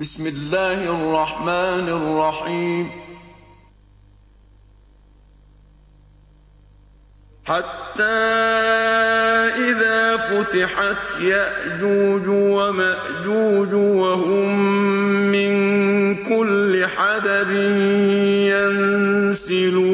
بسم الله الرحمن الرحيم حتى إذا فتحت يأجوج ومأجوج وهم من كل حدب ينسلون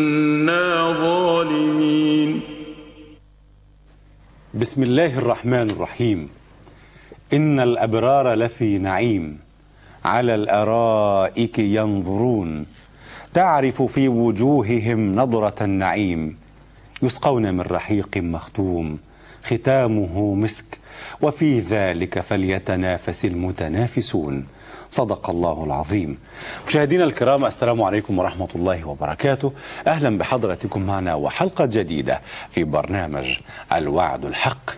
بسم الله الرحمن الرحيم. إن الأبرار لفي نعيم. على الأرائك ينظرون. تعرف في وجوههم نضرة النعيم. يسقون من رحيق مختوم. ختامه مسك. وفي ذلك فليتنافس المتنافسون. صدق الله العظيم. مشاهدينا الكرام السلام عليكم ورحمة الله وبركاته. أهلا بحضرتكم معنا وحلقة جديدة في برنامج الوعد الحق.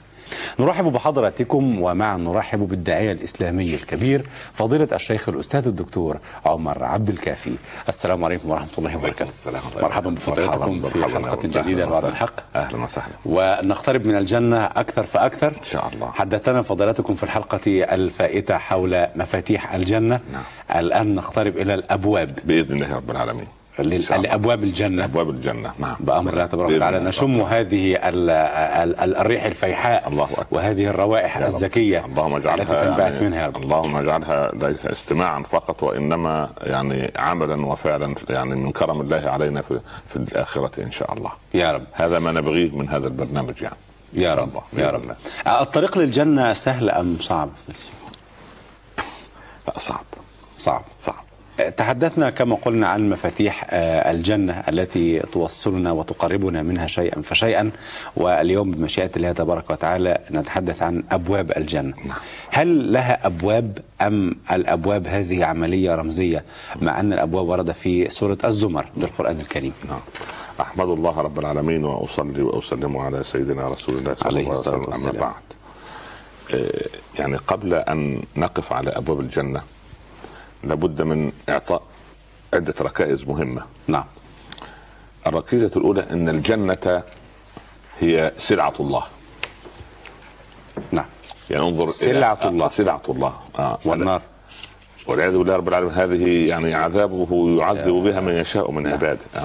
نرحب بحضراتكم ومعا نرحب بالداعية الإسلامي الكبير فضيلة الشيخ الأستاذ الدكتور عمر عبد الكافي. السلام عليكم ورحمة الله وبركاته. السلام. مرحبا بفضيلتكم في حلقة جديدة أهلاً الحق. أهلا وسهلا. ونقترب من الجنة أكثر فأكثر. إن شاء الله. حدثنا فضيلتكم في الحلقة الفائتة حول مفاتيح الجنة. نعم. الآن نقترب إلى الأبواب. بإذن الله رب العالمين. لأبواب الجنة. ابواب الجنة. نعم. بأمر الله تبارك وتعالى. نشم هذه ال- ال- ال- الريح الفيحاء الله أكبر. وهذه الروائح. الزكية اللهم اجعلها تنبعث يعني منها. يا رب اللهم اجعلها ليس استماعا فقط وإنما يعني عملا وفعلا يعني من كرم الله علينا في في الآخرة إن شاء الله. يا رب. هذا ما نبغيه من هذا البرنامج يعني. يا رب. يا رب. الله. الطريق للجنة سهل أم صعب؟ لا صعب. صعب. صعب. تحدثنا كما قلنا عن مفاتيح آه، الجنة التي توصلنا وتقربنا منها شيئا فشيئا واليوم بمشيئة الله تبارك وتعالى نتحدث عن أبواب الجنة. هل لها أبواب أم الأبواب هذه عملية رمزية؟ مع أن الأبواب ورد في سورة الزمر بالقرآن الكريم. نعم. أحمد الله رب العالمين وأصلي وأسلم على سيدنا رسول الله صلى عليه الله عليه الصلاة وسلم. والسلام. اما بعد آه، يعني قبل أن نقف على أبواب الجنة لابد من إعطاء عدة ركائز مهمة. نعم. الركيزة الأولى إن الجنة هي سلعة الله. نعم. يعني انظر إلى- سلعة آه، الله. سلعة الله. آه. والنار. والعياذ بالله رب العالمين هذه يعني عذابه يعذب بها من يشاء من عباده. آه.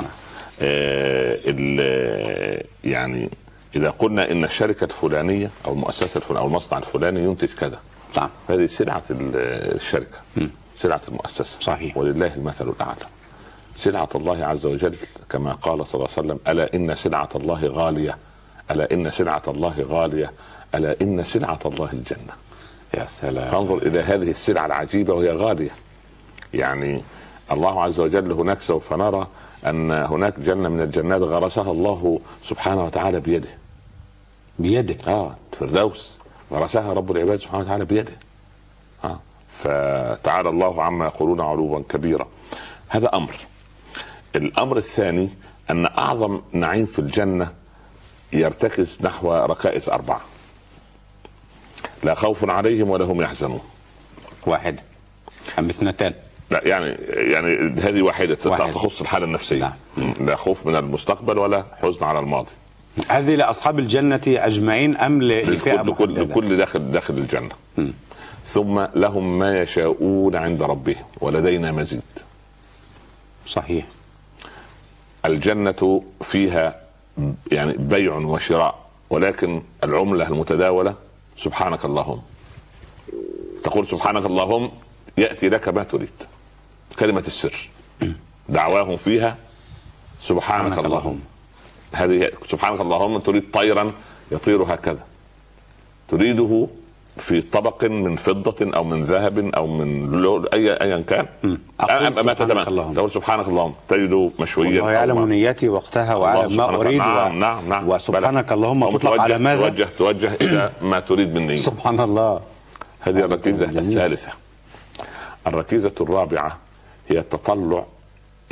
آه ال- يعني إذا قلنا إن الشركة الفلانية أو المؤسسة الفلانية أو المصنع الفلاني ينتج كذا. نعم. هذه سلعة ال- الشركة. سلعة المؤسسة. صحيح. ولله المثل الأعلى. سلعة الله عز وجل كما قال صلى الله عليه وسلم ألا إن سلعة الله غالية. ألا إن سلعة الله غالية. ألا إن سلعة الله الجنة. يا سلام. فانظر إلى هذه السلعة العجيبة وهي غالية. يعني الله عز وجل هناك سوف نرى أن هناك جنة من الجنات غرسها الله سبحانه وتعالى بيده. بيده. آه الفردوس. غرسها رب العباد سبحانه وتعالى بيده. فتعالى الله عما يقولون علوا كبيرا. هذا أمر. الأمر الثاني أن أعظم نعيم في الجنة يرتكز نحو ركائز أربعة. لا خوف عليهم ولا هم يحزنون. واحد. أم اثنتان. لا يعني يعني هذه واحدة واحد. تخص الحالة النفسية. نعم. مم. لا خوف من المستقبل ولا حزن على الماضي. هذه لأصحاب الجنة أجمعين أم لفئة لكل لكل, داخل داخل الجنة. ثم لهم ما يشاءون عند ربهم ولدينا مزيد. صحيح. الجنة فيها يعني بيع وشراء ولكن العملة المتداولة سبحانك اللهم. تقول سبحانك اللهم يأتي لك ما تريد. كلمة السر. دعواهم فيها سبحانك, سبحانك اللهم. اللهم. هذه سبحانك اللهم تريد طيرا يطير هكذا. تريده في طبق من فضة أو من ذهب أو من لؤلؤ أي أيا كان. أقول أما ما سبحانك تتمنى. تقول سبحانك اللهم. تجده مشويا الله يعلم ما- نيتي وقتها ويعلم ما أريد. و... نعم نعم وسبحانك اللهم. هم تطلق توجه- على ماذا؟ توجه توجه إلى ما تريد من نية سبحان الله. هذه الركيزة جميل. الثالثة. الركيزة الرابعة هي التطلع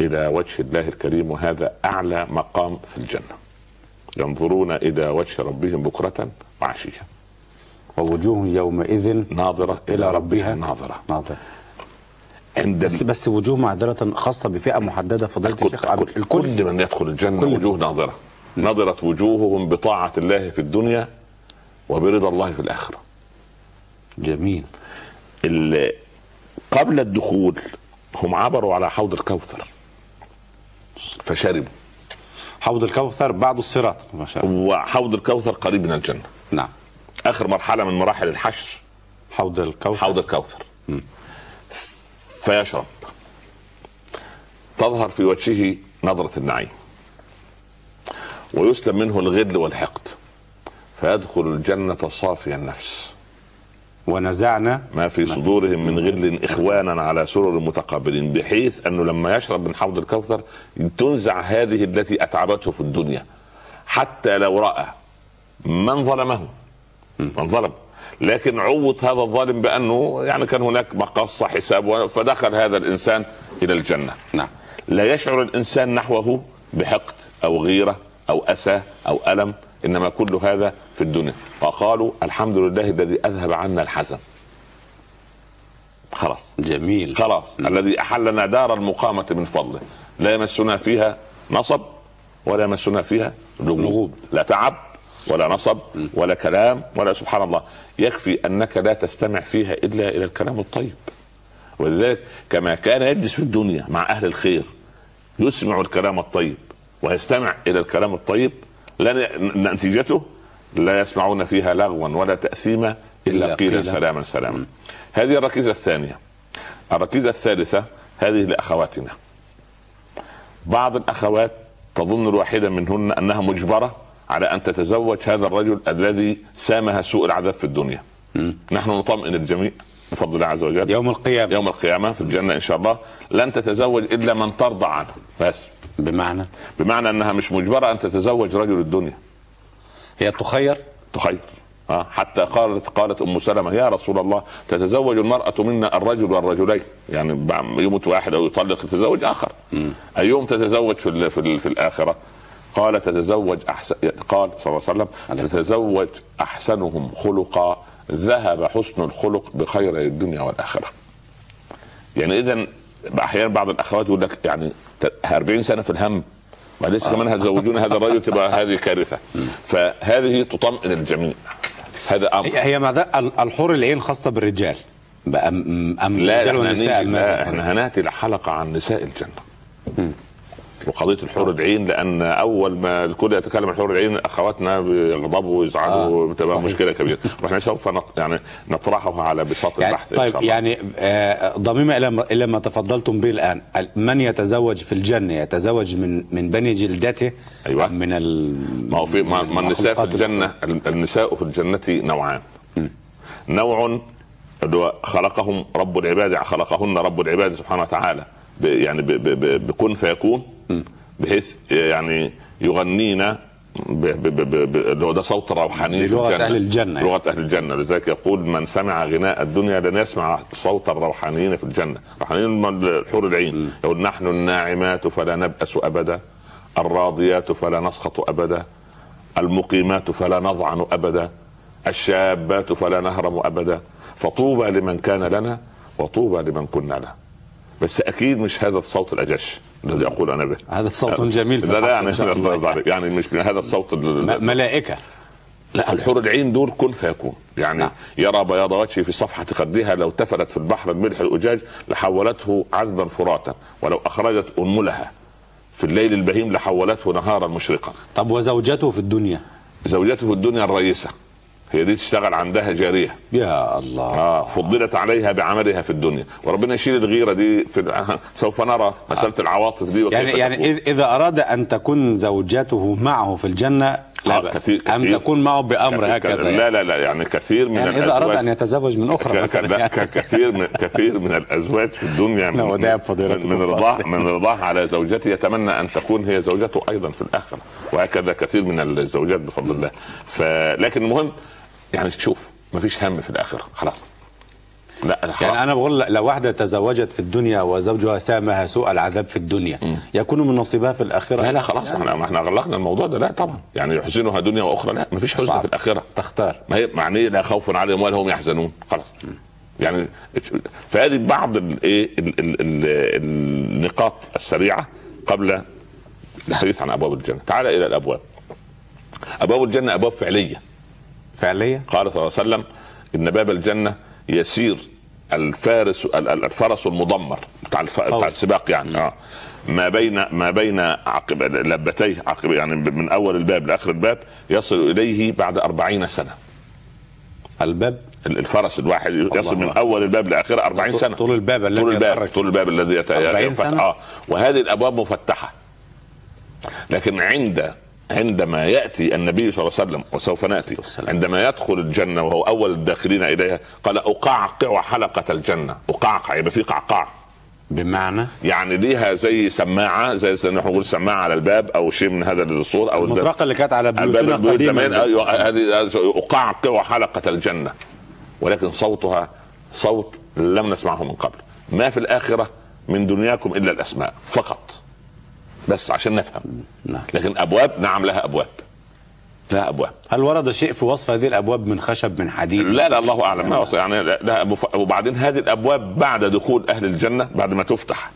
إلى وجه الله الكريم وهذا أعلى مقام في الجنة. ينظرون إلى وجه ربهم بكرة وعشية. ووجوه يومئذ ناظرة إلى ربها. ناظرة. ناظرة. عند بس بس وجوه معذرة خاصة بفئة محددة فضيلة الكل, الشيخ الكل, كل من يدخل الجنة كل- وجوه ناظرة. نظرت وجوههم بطاعة الله في الدنيا وبرضا الله في الآخرة. جميل. قبل الدخول هم عبروا على حوض الكوثر فشربوا. حوض الكوثر بعد الصراط ما شاء الله. وحوض الكوثر قريب من الجنة. نعم. آخر مرحلة من مراحل الحشر حوض الكوثر. حوض الكوثر. فيشرب. تظهر في وجهه نظرة النعيم. ويسلم منه الغل والحقد. فيدخل الجنة صافي النفس. ونزعنا. ما في صدورهم من غل إخوانا على سرر متقابلين بحيث أنه لما يشرب من حوض الكوثر تنزع هذه التي أتعبته في الدنيا. حتى لو رأى من ظلمه. من ظلم لكن عوض هذا الظالم بأنه يعني كان هناك مقصة حساب فدخل هذا الإنسان إلى الجنة. نعم. لا يشعر الإنسان نحوه بحقد أو غيرة أو أسى أو ألم إنما كل هذا في الدنيا. وقالوا الحمد لله الذي أذهب عنا الحزن. خلاص. جميل. خلاص. الذي أحلنا دار المقامة من فضله. لا يمسنا فيها نصب ولا يمسنا فيها لغوب. لا تعب ولا نصب ولا كلام ولا سبحان الله. يكفي أنك لا تستمع فيها إلا إلى الكلام الطيب. ولذلك كما كان يجلس في الدنيا مع أهل الخير يسمع الكلام الطيب ويستمع إلى الكلام الطيب لن نتيجته لا يسمعون فيها لغوا ولا تاثيما إلا قيلا. سلاما سلاما. هذه الركيزة الثانية. الركيزة الثالثة هذه لأخواتنا. بعض الأخوات تظن الواحده منهن أنها مجبرة على أن تتزوج هذا الرجل الذي سامها سوء العذاب في الدنيا. نحن نطمئن الجميع بفضل الله عز وجل. يوم القيامة. يوم القيامة في الجنة إن شاء الله. لن تتزوج إلا من ترضى عنه. بس. بمعنى؟ بمعنى أنها مش مجبرة أن تتزوج رجل الدنيا. هي تخير؟ تخيل آه حتى قالت قالت أم سلمة يا رسول الله تتزوج المرأة منا الرجل والرجلين. يعني يموت واحد أو يطلق يتزوج آخر. أيوم تتزوج في في, في الآخرة؟ قال تتزوج احسن قال صلى الله عليه وسلم تتزوج أحسنهم خلقا ذهب حسن الخلق بخير الدنيا والآخرة. يعني اذا أحيانا بعض الأخوات يقول لك يعني ت- 40 سنة في الهم ولسه كمان هتزوجوني هذا الرجل تبقى هذه كارثة. فهذه تطمئن الجميع. هذا أمر. هي ال- الحور العين خاصة بالرجال. ام أم لا الرجال والنساء؟ إحنا هنأتي لحلقة عن نساء الجنة. وقضيه الحور العين لأن أول ما الكل يتكلم عن الحور العين أخواتنا بيغضبوا ويزعلوا آه، بتبقى. مشكلة كبيرة. وإحنا سوف نط... يعني نطرحها على بساط يعني البحث طيب شاء الله. يعني آه، ضميمة إلى ما إلى ما تفضلتم به الآن. ال- من يتزوج في الجنة؟ يتزوج من من بني جلدته؟ أيوة. أم من ال ما هو في ما ما النساء في الجنة النساء في الجنة نوعان. نوع اللي هو خلقهم رب العباد خلقهن رب العباد سبحانه وتعالى. يعني بكن فيكون. بحيث يعني يغنينا اللي هو ده صوت بلغة الجنة. أهل الجنة. لغة أهل الجنة. لذلك يقول من سمع غناء الدنيا لن يسمع صوت الروحانيين في الجنة. الروحانيين الحور العين. يقول نحن الناعمات فلا نبأس أبدا. الراضيات فلا نسخط أبدا. المقيمات فلا نضعن أبدا. الشابات فلا نهرم أبدا. فطوبى لمن كان لنا وطوبى لمن كنا له. بس أكيد مش هذا الصوت الأجش الذي أقول أنا به. هذا صوت جميل لا لا يعني الله يعني مش من هذا الصوت ملائكة. لا الحور العين دول كن فيكون. يعني نعم. يرى بياض وجهه في صفحة خدها لو تفلت في البحر الملح الأجاج لحولته عذبا فراتا. ولو أخرجت أنملها في الليل البهيم لحولته نهارا مشرقا. طب وزوجته في الدنيا؟ زوجته في الدنيا الرئيسة. هي دي تشتغل عندها جارية يا الله. آه فضلت عليها بعملها في الدنيا. وربنا يشيل الغيرة دي في سوف نرى مسألة العواطف دي يعني يعني تكون. إذا أراد أن تكون زوجته معه في الجنة لا آه، بأس. كثير- أم كثير. تكون معه بأمر كثير- هكذا لا يعني, لا لا يعني كثير من يعني إذا أراد الأزواج- أن يتزوج من مثلاً. لا، كثير من كثير من الأزواج في الدنيا من, لا، من, من رضاه من رضاه على زوجته يتمنى أن تكون هي زوجته أيضا في الآخرة. وهكذا كثير من الزوجات بفضل الله. فلكن المهم يعني شوف ما فيش هم في الآخرة خلاص. لا لا يعني أنا بقول لو واحدة تزوجت في الدنيا وزوجها سامها سوء العذاب في الدنيا يكون من نصيبها في الآخرة؟ لا لا خلاص إحنا ما إحنا غلقنا الموضوع ده لا طبعا. يعني يحزنها دنيا وأخرى لا ما فيش حزن صعب. في الآخرة. تختار. ما هي معنيه لا خوف عليهم ولا هم يحزنون خلاص. يعني فهذه بعض الايه ال- ال- ال- النقاط السريعة قبل الحديث عن أبواب الجنة. تعال إلى الأبواب. أبواب الجنة أبواب فعلية. فعليا قال صلى الله عليه وسلم إن باب الجنة يسير الفارس ال- ال- الفرس المضمر بتاع. بتاع السباق يعني آه ما بين ما بين عقب لبتيه عقب يعني من أول الباب لآخر الباب يصل إليه بعد أربعين سنة الباب ال- الفرس الواحد يصل من. أول الباب لاخره 40 طول- سنة طول الباب الذي طول الباب يتحرك. طول الباب الذي يت... 40 يفتح. سنة؟ آه وهذه الأبواب مفتحة لكن عند عندما يأتي النبي صلى الله عليه وسلم وسوف نأتي. عندما يدخل الجنة وهو أول الداخلين إليها قال أقعقع حلقة الجنة. أقعقع يبقى في قعقاع. بمعنى؟ يعني ليها زي سماعة زي نحن نقول سماعة على الباب أو شيء من هذا الصوت أو المطرقة اللي كانت على بيوتنا قديما أيوة، هذه أقعقع حلقة الجنة. ولكن صوتها صوت لم نسمعه من قبل. ما في الآخرة من دنياكم إلا الأسماء فقط. بس عشان نفهم. نعم. لكن أبواب نعم لها أبواب. لها أبواب. هل ورد شيء في وصف هذه الأبواب من خشب من حديد؟ لا لا الله أعلم. ما يعني لا وبعدين هذه الأبواب بعد دخول أهل الجنة بعد ما تفتح.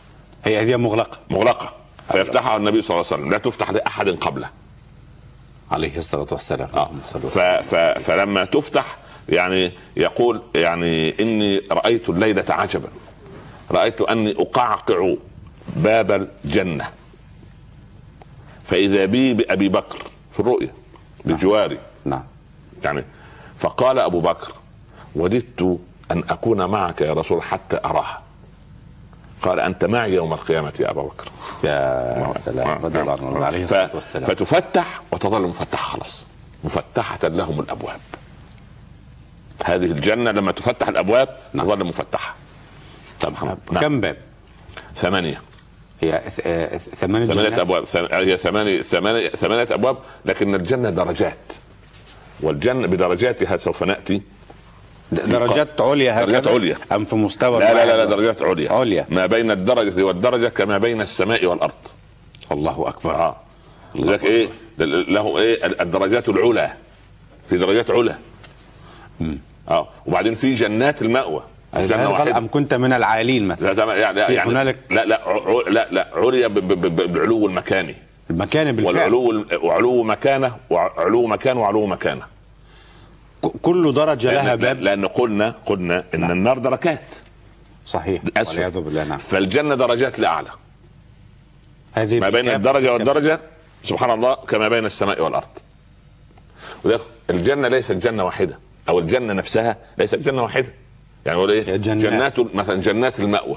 هي هي مغلقة. مغلقة. فيفتحها النبي صلى الله عليه وسلم. لا تفتح لأحد قبله. عليه الصلاة والسلام. آه. ف. ف فلما تفتح يعني يقول يعني إني رأيت الليلة عجبا. رأيت أني أقعقع باب الجنة. فإذا بي بأبي بكر في الرؤيا بجواري نعم. يعني فقال أبو بكر وددت أن أكون معك يا رسول حتى أراها. قال أنت معي يوم القيامة يا ابا بكر. يا سلام. رضي الله عنه عليه الصلاة والسلام. فتفتح وتظل مفتحة خلاص. مفتحة لهم الأبواب. هذه الجنة لما تفتح الأبواب نعم. تظل مفتحة. طب نعم. كم باب؟ ثمانية. هي آه، ثمانية ثمانية جنات؟ أبواب. ثم- هي ثمانية ثمانية ثمانية أبواب لكن الجنة درجات. والجنة بدرجاتها سوف نأتي. درجات عليا هكذا؟ درجات عليا. أم في مستوى لا لا لا, لا؟ درجات عليا. عليا. ما بين الدرجة والدرجة كما بين السماء والأرض. الله أكبر. آه. لذلك إيه؟ له إيه؟ الدرجات العلى. في درجات علا آه. وبعدين في جنات المأوى. واحدة. أم كنت من العالين مثلا. لا يعني يعني هنالك- لا لا لا لا ب- بالعلو المكاني المكان بالفعل. والعلو وعلو مكانة وعلو مكان وعلو مكانة. كل درجة لها باب. لأن قلنا قلنا إن النار دركات. صحيح. والعياذ بالله نعم. فالجنة درجات لأعلى. هذه ما بين الدرجة. والدرجة سبحان الله كما بين السماء والأرض. الجنة ليست جنة واحدة أو الجنة نفسها ليست جنة واحدة. يعني هو إيه؟ جنات. جنات مثلا جنات المأوى.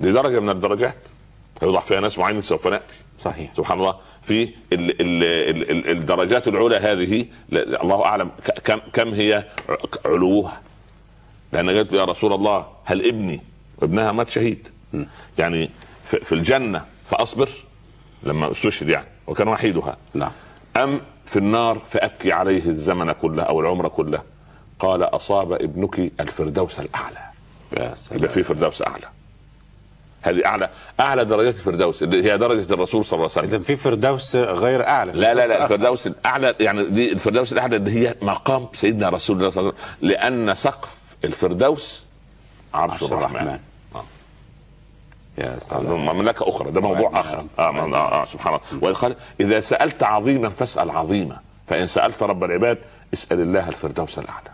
دي درجه من الدرجات يوضع فيها ناس معينين سوف نأتي. صحيح. سبحان الله. في ال ال ال ال الدرجات العلى هذه الله أعلم. كم كم هي علوها؟ لأن قالت يا رسول الله هل ابني ابنها مات شهيد. يعني في, في الجنة فأصبر لما استشهد يعني وكان وحيدها. نعم. أم في النار فأبكي عليه الزمن كله أو العمر كله؟ قال أصاب ابنك الفردوس الأعلى. يا سلام يبقى في فردوس أعلى. هذه أعلى أعلى درجات الفردوس اللي هي درجة الرسول صلى الله عليه وسلم. اذا في فردوس غير أعلى لا لا لا. الفردوس الأعلى يعني دي الفردوس الأعلى اللي هي مقام سيدنا رسول الله صلى الله عليه وسلم لأن سقف الفردوس عرش عرش الرحمن, الرحمن. آه. يا سلام. مملكة أخرى ده موضوع آخر. آه, آه, آه, آه سبحان الله. وإذ قال إذا سألت عظيما فاسأل عظيما فإن سألت رب العباد اسأل الله الفردوس الأعلى.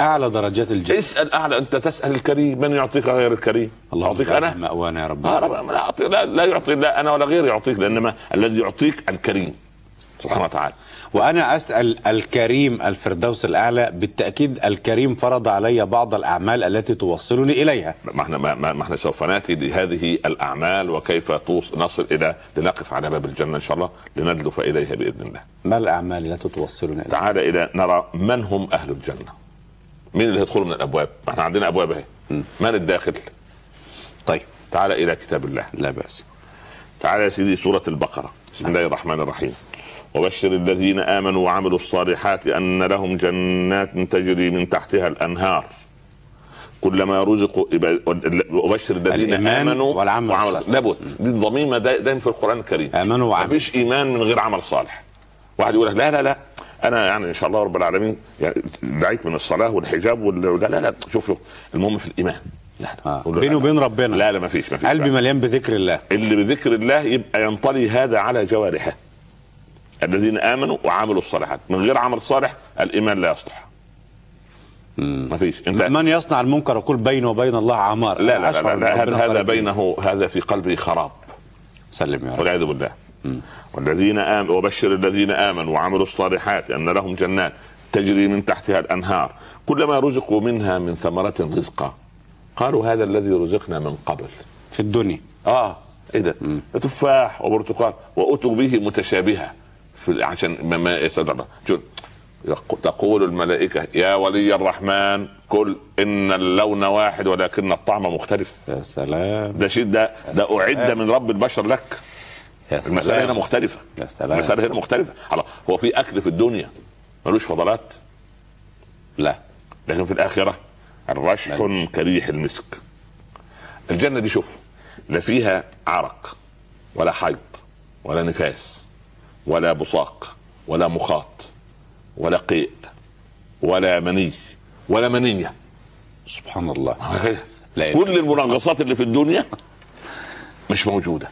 أعلى درجات الجنة. اسأل أعلى أنت تسأل الكريم من يعطيك غير الكريم؟ اللهم اعطيك اجعلنا أنا؟ مأوانا يا رب. آه رب لا, أعطي لا, لا يعطي لا أنا ولا غيري يعطيك لأنما الذي يعطيك الكريم. سبحانه وتعالى. وأنا أسأل الكريم الفردوس الأعلى بالتأكيد الكريم فرض علي بعض الأعمال التي توصلني إليها. ما إحنا ما, إحنا سوف نأتي لهذه الأعمال وكيف توص نصل إلى لنقف على باب الجنة إن شاء الله لندلف إليها بإذن الله. ما الأعمال التي توصلني إليها؟ تعال إلى نرى من هم أهل الجنة. مين اللي هيدخلوا من الأبواب؟ إحنا عندنا أبواب أهي. من الداخل؟ طيب تعال إلى كتاب الله. لا بأس تعال يا سيدي سورة البقرة. بسم الله الرحمن الرحيم. وبشر الذين آمنوا وعملوا الصالحات ان لهم جنات تجري من تحتها الأنهار كلما رزقوا وبشر الذين آمنوا والعمل وعملوا الصالح. لابد دي ضميمه دا- دايما في القرآن الكريم آمنوا وعملوا فيش إيمان من غير عمل صالح واحد يقول لك لا لا لا أنا يعني إن شاء الله رب العالمين يعني دعيك من الصلاة والحجاب وال... لا لا لا شوف المهم في الإيمان. لا لا. آه. بينه. وبين ربنا. لا لا ما فيش ما فيش قلبي مليان بذكر الله. اللي بذكر الله يبقى ينطلي هذا على جوارحه. الذين آمنوا وعملوا الصالحات. من غير عمل صالح الإيمان لا يصلح. ما فيش. انت من يصنع المنكر يقول بينه وبين الله عمار. لا لا لا, لا, لا هذا. بينه هذا في قلبه خراب. سلم يا رب. والعياذ بالله. والذين آمنوا وبشر الذين آمنوا وعملوا الصالحات أن لهم جنات تجري من تحتها الأنهار كلما رزقوا منها من ثمرة رزقا. قالوا هذا الذي رزقنا من قبل. في الدنيا. آه إيه ده؟ تفاح وبرتقال وأتوا به متشابهة. في عشان ما ما تقول الملائكة يا ولي الرحمن كل إن اللون واحد ولكن الطعم مختلف. يا سلام. ده شيء ده ده أعد من رب البشر لك. يا المساله هنا سلام. مختلفة. يا سلام. المساله هنا مختلفة. الله هو في أكل في الدنيا ملوش فضلات؟ لا. لكن في الآخرة الرشح كريح المسك. الجنة دي شوف لا فيها عرق ولا حيض ولا نفاس ولا بصاق ولا مخاط ولا قيء ولا مني ولا منية. سبحان الله. كل المنغصات اللي في الدنيا مش موجودة.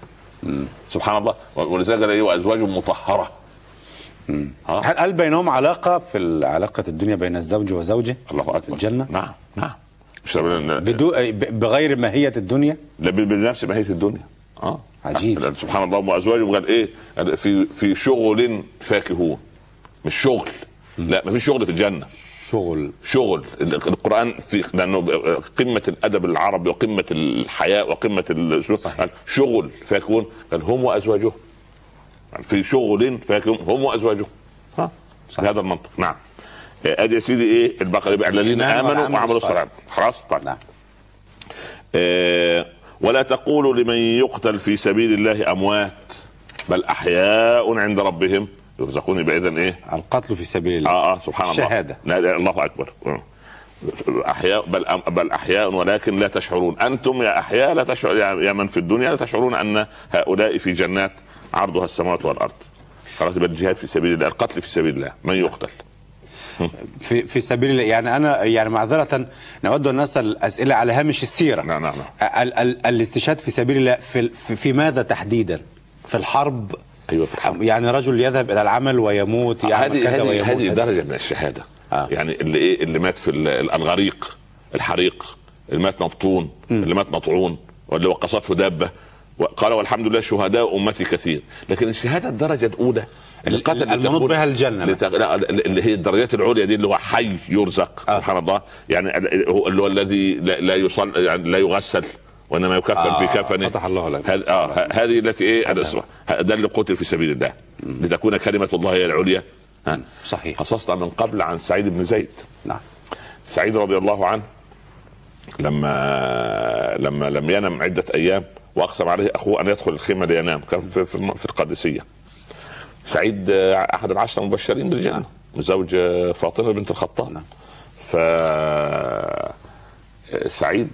سبحان الله. ولذلك قال إيه وأزواج مطهرة. هل هل بينهم علاقة في علاقة الدنيا بين الزوج وزوجه؟ الله أكبر. في الجنة؟ نعم نعم. مش لا بدو... بغير ماهية الدنيا؟ بنفس ماهية الدنيا. آه عجيب. سبحان الله. وازواجه قال إيه؟ قال في في شغل فاكهون. مش شغل. لا ما فيش شغل في الجنة. شغل. شغل. القرآن في لأنه قمة الأدب العربي وقمة الحياء وقمة ال- قال شغل. فاكهون قال هم وازواجهم في شغل فاكهون هم وازواجهم ها؟ هذا المنطق. نعم. أدي يا سيدي إيه؟ البقرة يبقى الذين آمنوا وعملوا الصالح. الصالحات. خلاص طيب. نعم. آه، ولا تقولوا لمن يقتل في سبيل الله أموات بل أحياء عند ربهم. يرزقون يبقى اذا إيه؟ القتل في سبيل الله. آه آه سبحان الله. شهادة. لا لا الله أكبر. آه. احياء بل بل أحياء ولكن لا تشعرون. أنتم يا أحياء لا تشعر يا من في الدنيا لا تشعرون أن هؤلاء في جنات عرضها السماوات والأرض. خلاص يبقى الجهاد في سبيل الله القتل في سبيل الله. من يقتل؟ في في سبيل الله. يعني أنا يعني معذرة نود أن نسأل اسئله على هامش السيرة. نعم نعم نعم. ال ال الاستشهاد في سبيل الله في, في ماذا تحديدا؟ في الحرب أيوه في الحرب يعني رجل يذهب إلى العمل ويموت يعمل هذه كذا هذه ويموت. هذه درجة من الشهادة. آه. يعني اللي إيه؟ اللي مات في ال- الغريق الحريق اللي مات مبطون اللي مات مطعون واللي وقصته دابة. قال والحمد لله شهداء أمتي كثير. لكن الشهادة الدرجة الأولى اللي قتل المنوط بها الجنة لت... لا اللي هي الدرجات العليا دي اللي هو حي يرزق آه. سبحان الله. يعني اللي هو الذي لا يصل يعني لا يغسل وإنما يكفن آه، في كفنه فتح الله لك. هذ... آه هذه التي إيه ده اللي قتل في سبيل الله. لتكون كلمة الله هي العليا. صحيح. قصصنا من قبل عن سعيد بن زيد. نعم. سعيد رضي الله عنه لما لما لم ينم عدة أيام وأقسم عليه أخوه أن يدخل الخيمة لينام. كان في في, في القادسيه سعيد أحد العشره المبشرين بالجنة. زوج آه، فاطمة بنت الخطاب. نعم. ف سعيد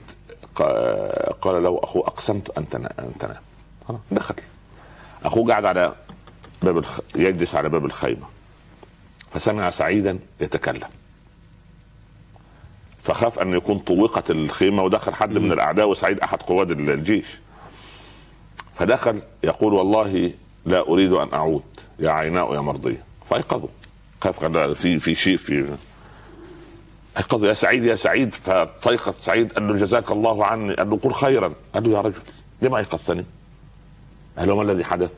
قال له اخوه أقسمت أن تنا- أن تنام. دخل. أخوه قاعد على باب الخ... يجلس على باب الخيمة. فسمع سعيدا يتكلم. فخاف أن يكون طوقت الخيمة ودخل حد من الأعداء وسعيد أحد قواد الجيش. فدخل يقول والله لا أريد أن أعود. يا عيناء يا مرضية. فأيقظوا. خاف قال في في شيء في ايقظوا يا سعيد يا سعيد فاستيقظ سعيد قال له جزاك الله عني قال له قل خيرا. قال له يا رجل لما ايقظتني؟ قال له ما الذي حدث؟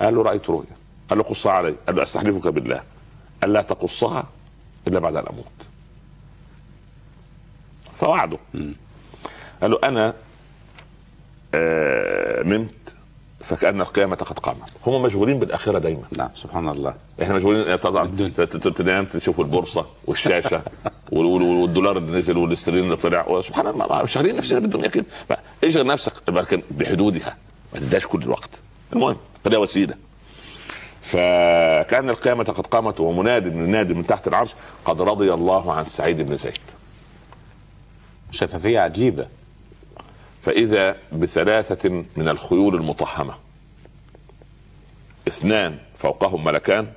قال له رأيت رؤيا قال له قصها علي قال له أستحلفك بالله. الا تقصها إلا بعد أن أموت. فوعده. قال له أنا آه نمت فكأن القيامة قد قامت. هم مشغولين بالآخرة دايما. نعم سبحان الله. إحنا مشغولين طبعا. ت- ت- تنام تشوف البورصة والشاشة وال- وال- والدولار اللي نزل والاسترلين اللي طلع. سبحان الله شغالين نفسنا بالدنيا. كده اشغل نفسك لكن بحدودها. ما تداش كل الوقت. المهم خليها وسيلة. فكأن القيامة قد قامت ومناد من نادي من تحت العرش قد رضي الله عن سعيد بن زيد. شفافية عجيبة. فإذا بثلاثة من الخيول المطهمة اثنان فوقهم ملكان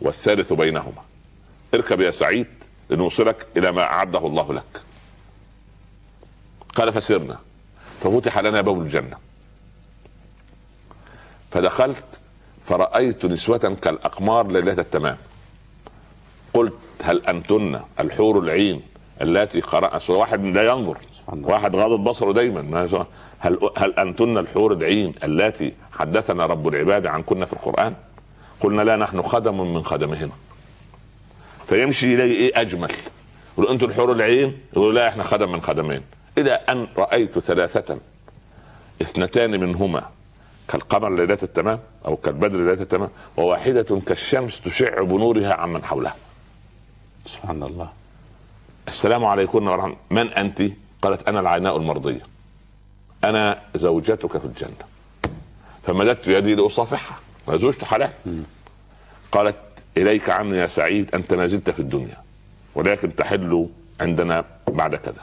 والثالث بينهما. اركب يا سعيد لنوصلك إلى ما أعده الله لك. قال فسرنا ففتح لنا باب الجنة. فدخلت فرأيت نسوة كالأقمار ليلة التمام. قلت هل أنتن الحور العين التي قرأ واحد لا ينظر؟ واحد غاضب بصره دايما. ما هل هل أنتن الحور العين التي حدثنا رب العباد عنكن في القرآن؟ قلنا لا نحن خدم من خدمهما. فيمشي إليه إيه أجمل. يقول أنتم الحور العين؟ يقول لا إحنا خدم من خدمين. إلى أن رأيت ثلاثة اثنتان منهما كالقمر ليلة التمام أو كالبدر ليلة التمام وواحدة كالشمس تشع بنورها عمن حولها. سبحان الله. السلام عليكم ورحمة من أنت؟ قالت أنا العيناء المرضية. أنا زوجتك في الجنة. فمددت يدي لأصافحها. زوجته حلال. قالت إليك عني يا سعيد أنت ما زلت في الدنيا. ولكن تحل عندنا بعد كذا.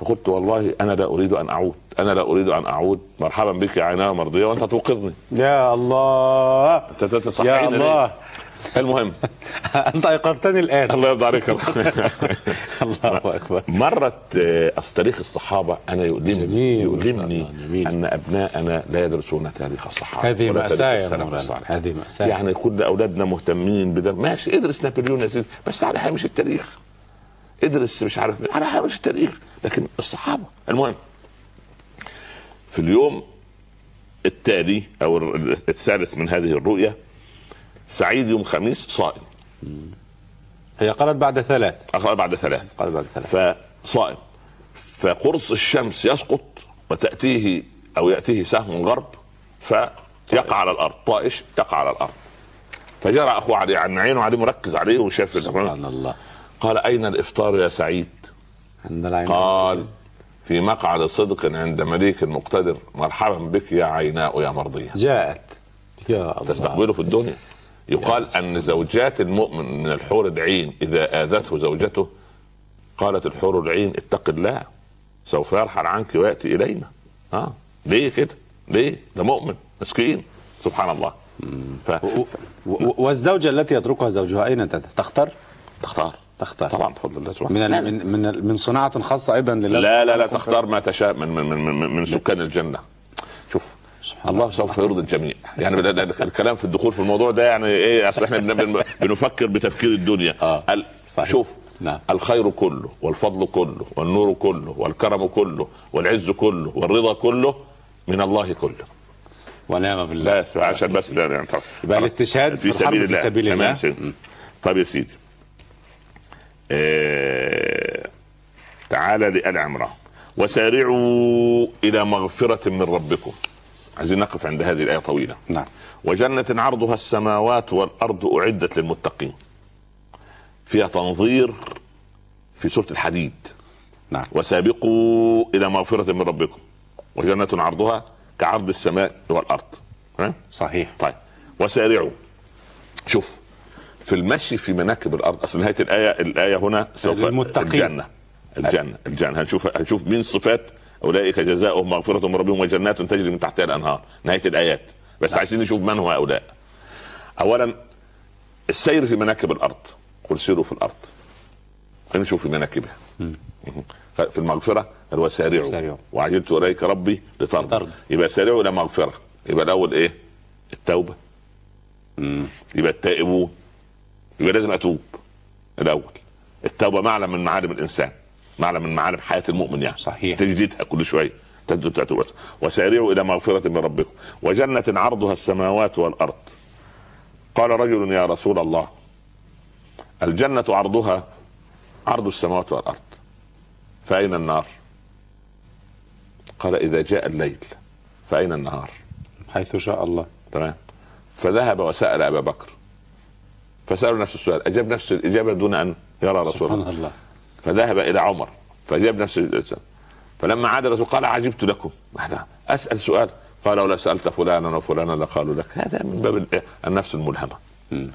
فقلت والله أنا لا أريد أن أعود. أنا لا أريد أن أعود. مرحبا بك يا عيناء مرضية وأنت توقظني. يا الله. يا الله. المهم. أنت أيقظتني الآن. الله يرضى عليك الله أكبر. مرت آه، تاريخ الصحابة أنا يؤلمني يؤلمني أن أبناءنا لا يدرسون تاريخ الصحابة هذه مأساة يا مولانا. هذه مأساة. يعني كل أولادنا مهتمين بده ماشي ادرس نابليون يا سيدي. بس على هامش التاريخ. ادرس مش عارف على هامش التاريخ. لكن الصحابة. المهم. في اليوم التالي أو الثالث من هذه الرؤية سعيد يوم خميس صائم. هي قالت بعد ثلاث. قالت بعد ثلاث. قالت بعد ثلاث. فصائم. فقرص الشمس يسقط وتأتيه أو يأتيه سهم غرب فيقع على الأرض. طائش يقع على الأرض. فجرى أخوه عليه عن عينه عليه مركز عليه وشاف سبحان الله. قال أين الإفطار يا سعيد؟ عند العين. قال في مقعد صدق عند مليك مقتدر مرحبا بك يا عيناء يا مرضية جاءت. يا الله. تستقبله في الدنيا. يقال أن زوجات المؤمن من الحور العين إذا آذته زوجته قالت الحور العين اتق الله سوف يرحل عنك ويأتي إلينا. آه. ليه كده؟ ليه؟ ده مؤمن مسكين. سبحان الله. ف... والزوجة التي يتركها زوجها أين تختار؟ تختار. تختار. طبعا بفضل الله سبحانه من من من من صناعة خاصة أيضا لله لا لا لا تختار ما تشاء من من, من, من سكان الجنة. شوف الله. سوف يرضي الجميع. يعني الكلام في الدخول في الموضوع ده يعني إيه أصل إحنا بنفكر بتفكير الدنيا. آه. صحيح. شوف نعم. الخير كله والفضل كله والنور كله والكرم كله والعز كله والرضا كله من الله كله. ونعم بالله. بس عشان بس يعني يبقى الاستشهاد في, في سبيل الله. في سبيل الله. طيب يا سيدي. آه... تعالى لآل عمران وسارعوا إلى مغفرة من ربكم. عايزين نقف عند هذه الآية طويلة. نعم. وجنة عرضها السماوات والأرض أعدت للمتقين. فيها تنظير في سورة الحديد. نعم. وسابقوا إلى مغفرة من ربكم. وجنة عرضها كعرض السماء والأرض. ها؟ صحيح. طيب. وسارعوا. شوف في المشي في مناكب الأرض أصل نهاية الآية الآية هنا سوف المتقين الجنة. الجنة الجنة. هنشوف هنشوف من صفات أولئك جزاؤهم مغفرة من ربهم وجنات تجري من تحتها الأنهار. نهاية الآيات. بس نعم. عايزين نشوف من هو هؤلاء. اولا السير في مناكب الأرض. قل سيروا في الأرض. امشوا في مناكبها. في المغفرة هو سارعوا. وعجلت إليك ربي لترضى. يبقى سارعوا إلى مغفرة. يبقى الأول إيه؟ التوبة. مم. يبقى التائبون. يبقى لازم أتوب. الأول. التوبة معلم من معالم الإنسان. معلم من معالم حياة المؤمن يعني. صحيح. تجديدها كل شوية تتوب وسارعوا إلى مغفرة من ربكم. وجنة عرضها السماوات والأرض. قال رجل يا رسول الله الجنة عرضها عرض السماوات والأرض. فأين النار؟ قال إذا جاء الليل فأين النهار؟ حيث شاء الله. تمام. فذهب وسأل أبا بكر. فسألوا نفس السؤال. أجاب نفس الإجابة دون أن يرى رسول الله, الله. فذهب إلى عمر فجاب نفس السؤال فلما عاد الرسول قال عجبت لكم؟ أسأل سؤال. قال ولا سالت فلانا وفلانا لقالوا لك. هذا من باب النفس الملهمة.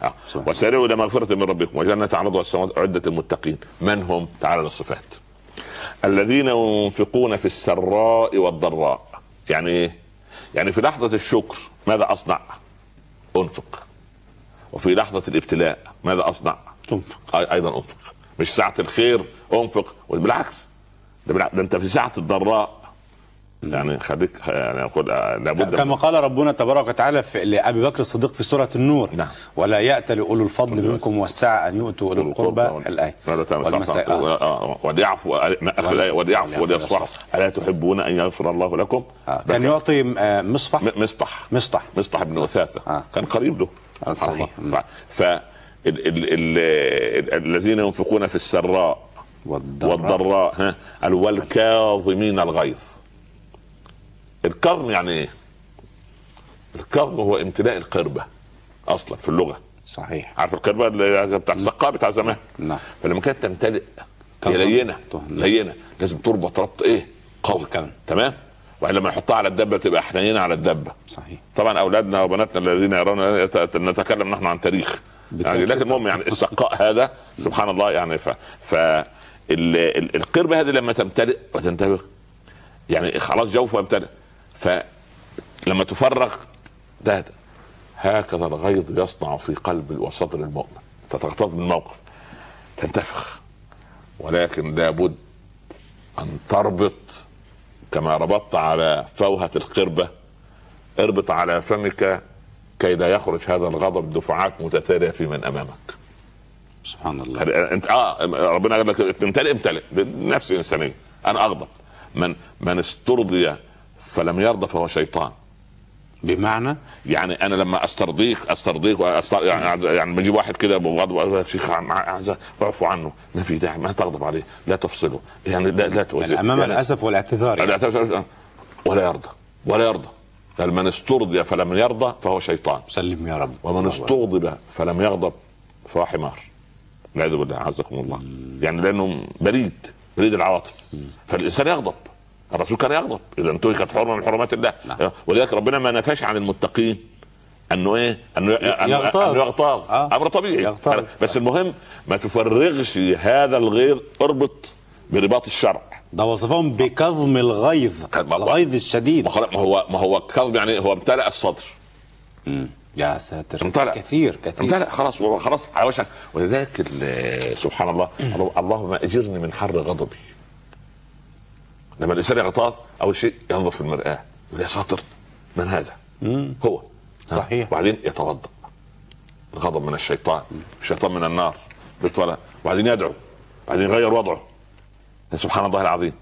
آه. وسارعوا إلى مغفرة من ربكم وجنة عرضها السماوات اعدت المتقين من هم؟ تعالى للصفات الذين ينفقون في السراء والضراء. يعني إيه؟ يعني في لحظة الشكر ماذا أصنع؟ أنفق. وفي لحظة الابتلاء ماذا أصنع؟ تنفق. أي- أيضا أنفق. مش ساعة الخير انفق بالعكس. ده. ده انت في ساعة الضراء. يعني خليك يعني خد لابد كما قال ربنا تبارك وتعالى لابي بكر الصديق في سورة النور. نعم. ولا يأتل أولو الفضل منكم والسعه أن يؤتوا اولي القربى الآية. وليعفوا وليعفوا وليصفحوا ألا تحبون أن يغفر الله لكم؟ آه. كان يعطي آه، مصفح؟ مصطح. مصطح. مصطح بن أثاثة. آه. كان قريب له. آه، صحيح. ف ال- ال- ال- الذين ينفقون في السراء والضراء والضراء ها قال والكاظمين الغيظ الكظم يعني إيه؟ الكظم هو امتلاء القربة أصلا في اللغة صحيح عارف القربة اللي بتاع السقاء بتاع زمان نعم فلما كانت تمتلئ. هي لينة. لينة لازم تربط ربط إيه؟ قوي كمان. تمام؟ وبعدين لما نحطها على الدبة تبقى حنينه على الدبة صحيح طبعا أولادنا وبناتنا الذين يرون نتكلم نحن عن تاريخ يعني لكن المهم يعني السقاء هذا سبحان الله يعني ف, ف القربة هذه لما تمتلئ وتنتبه. يعني خلاص جوفها يمتلئ فلما تفرغ تهدى هكذا الغيظ يصنع في قلب وصدر المؤمن. تتغتاظ من الموقف تنتفخ. ولكن لابد أن تربط كما ربطت على فوهة القربة اربط على فمك كي لا يخرج هذا الغضب دفعات متتالية في من أمامك. سبحان الله. انت آه ربنا قال لك امتلئ امتلئ بنفس انسانيه أنا أغضب. من من استرضي فلم يرضى فهو شيطان. بمعنى؟ يعني أنا لما أسترضيك أسترضيك وأستر... يعني يعني بجيب واحد كده بغضب شيخ اعفو عنه. ما في داعي ما تغضب عليه. لا تفصله. يعني لا لا أمام يعني الأسف والاعتذار لا يعني. ولا يرضى. ولا يرضى. قال من استرضي فلم يرضى فهو شيطان. سلم يا رب. ومن استغضب فلم يغضب فهو حمار. والعياذ بالله عزكم الله. يعني لأنه بريد بريد العواطف. فالإنسان يغضب. الرسول كان يغضب. إذا انتهكت حرمة من حرمات الله. ولذلك ربنا ما نفاش عن المتقين. أنه إيه؟ أنه يغتاظ. أنه يغتاظ. آه. أمر طبيعي. يغتاظ. بس المهم ما تفرغش هذا الغيظ اربط برباط الشرع. ده وصفهم بكظم الغيظ الغيظ الشديد. ما هو ما هو كظم يعني هو امتلأ الصدر. يا ساتر. امتلأ. كثير كثير. امتلأ. خلاص خلاص. على وشك. ولذلك سبحان الله. اللهم أجرني من حر غضبي. لما الإنسان يغتاظ أول شيء ينظر في المرآة. يقول يا ساتر من هذا؟ هو. صحيح. وبعدين يتوضأ. الغضب من الشيطان. الشيطان من النار. وبعدين يدعو. بعدين يغير وضعه. سبحان الله العظيم.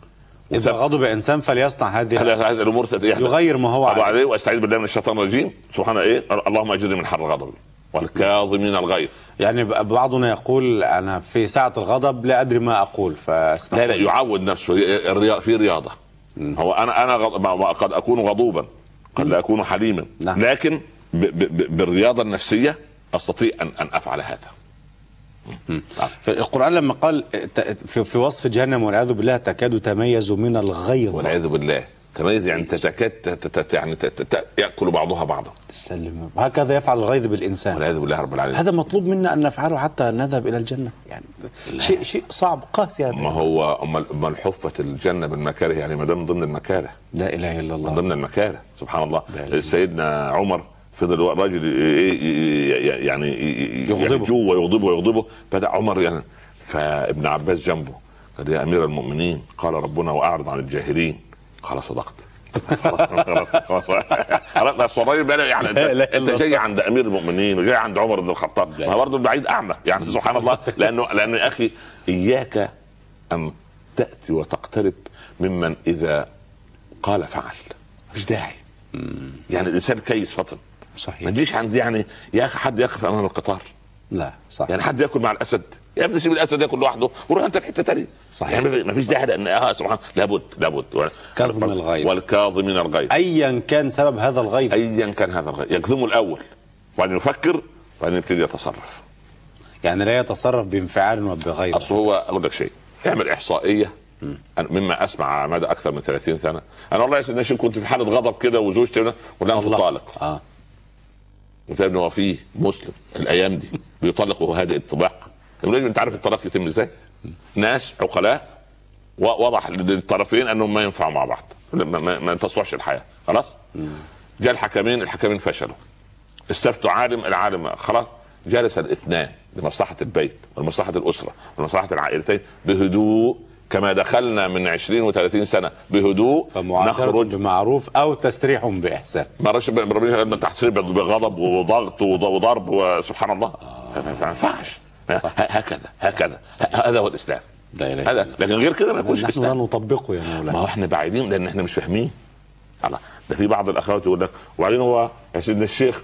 إذا غضب انسان فليصنع هذه هذا هذه الأمور تتيحدث. يغير ما هو عليه. وأستعيذ بالله من الشيطان الرجيم. سبحان إيه؟ اللهم أجرني من حر غضبي والكاظمين الغيظ. يعني بعضنا يقول أنا في ساعة الغضب لا أدري ما أقول فاسمح لا لا يعود نفسه في رياضة. هو أنا أنا قد أكون غضوبا قد لا أكون حليما. نعم. لكن ب... ب... ب... بالرياضة النفسية أستطيع ان أن أفعل هذا. في القرآن لما قال في, وصف جهنم والعياذ بالله تكاد تميز من الغيظ. والعياذ بالله. تميز يعني تتكاد تت- تت- يعني تت- تت- يأكل بعضها بعضا. تسلم. هكذا يفعل الغيظ بالإنسان. والعياذ بالله رب العالمين. هذا مطلوب منا أن نفعله حتى نذهب إلى الجنة. يعني شيء شيء صعب. قاسي هذا. ما هو امال حفت الجنة بالمكاره يعني ما دام ضمن المكاره. لا إله إلا من الله ضمن المكاره. سبحان الله. سيدنا عمر فضل الراجل ي- ي- ي- يعني ي- يغضبه. ويغضبه ويغضبه. بدا عمر يعني. فابن عباس جنبه قال يا أمير المؤمنين قال ربنا وأعرض عن الجاهلين. قال صدقت. خلاص خلاص خلاص. بس الراجل بقى يعني أنت, انت. جاي عند أمير المؤمنين وجاي عند عمر بن الخطاب. ما برضه البعيد أعمى يعني سبحان الله. لأنه لأنه يا أخي إياك أن تأتي وتقترب ممن إذا قال فعل. مفيش داعي. يعني الإنسان كيس فطن ما صحيح تجيش عند يعني يا أخي حد يقف أمام القطار. لا صح. يعني حد ياكل مع الأسد. يا ابني سيب الأسد ياكل لوحده وروح أنت في حتة ثانية صحيح. يعني ما فيش داعي لأن آه سبحان لابد لابد. كظم الغيظ. والكاظمين الغيظ. ايا كان سبب هذا الغيظ. ايا كان هذا الغيظ. يكظمه الأول. وبعدين يفكر وبعدين يبتدي يتصرف. يعني لا يتصرف بانفعال وبغيظ. أصل هو أقول لك شيء. اعمل إحصائية. أنا مما أسمع على مدى أكثر من 30 سنة. أنا والله يا سيدنا كنت في حالة غضب كده وزوجتي ولا انت الله. طالق آه. وتلاقي هو فيه مسلم الأيام دي بيطلق وهو هادئ الطباع أنت عارف الطلاق يتم إزاي؟ ناس عقلاء وضح للطرفين أنهم ما ينفعوا مع بعض ما, ما, ما تصلحش الحياة. خلاص؟ جاء الحكمين الحكمين فشلوا. استفتوا عالم العالم خلاص. جلس الاثنان لمصلحة البيت ولمصلحة الأسرة ولمصلحة العائلتين بهدوء كما دخلنا من 20 و30 سنة بهدوء نخرج. بمعروف أو تسريح بإحسان. ما رش تحصيل بغضب وضغط وضرب وسبحان الله. ما ينفعش هكذا هكذا. هذا هو الإسلام. هذا. لكن غير كده ما يكونش اسلام نحن نطبقه يا مولانا. ما هو إحنا بعيدين لأن إحنا مش فاهمين. الله. ده في بعض الأخوات يقول لك وبعدين هو يا سيدنا الشيخ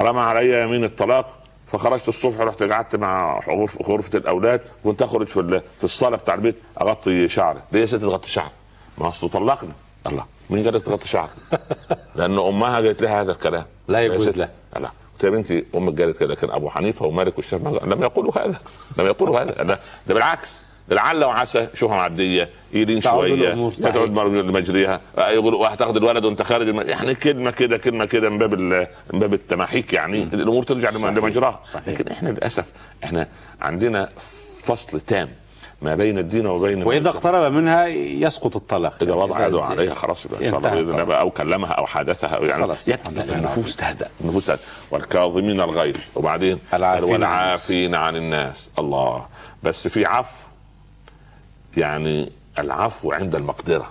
رمى علي يمين الطلاق. فخرجت الصبح رحت قعدت مع غرفة الأولاد كنت أخرج في في الصالة بتاع البيت أغطي شعري. ليه يا ست تغطي شعري؟ ما اصله طلقنا الله مين قال تغطي شعرك؟ لأن أمها قالت لها هذا الكلام. لا يجوز له لا. قلت يا بنتي أمك قالت كده لكن أبو حنيفة ومالك والشافعي لم يقولوا هذا. لم يقولوا هذا. ده بالعكس. لعل وعسى شوفها معديه يلين شوية تعود مجريها. يقول وهتاخد الولد وأنت خارج يعني كلمة كده كلمة كده من باب من باب التماحيك يعني. الأمور ترجع لمجراها. لكن إحنا للاسف إحنا عندنا فصل تام ما بين الدين وبين وإذا اقترب منها يسقط الطلاق. إذا وضع يده عليها خلاص إن شاء الله بإذن الله. أو كلمها أو حادثها يعني خلاص النفوس تهدأ النفوس تهدأ. والكاظمين الغيظ. وبعدين والعافين عن الناس. الله. بس في عفو يعني العفو عند المقدرة.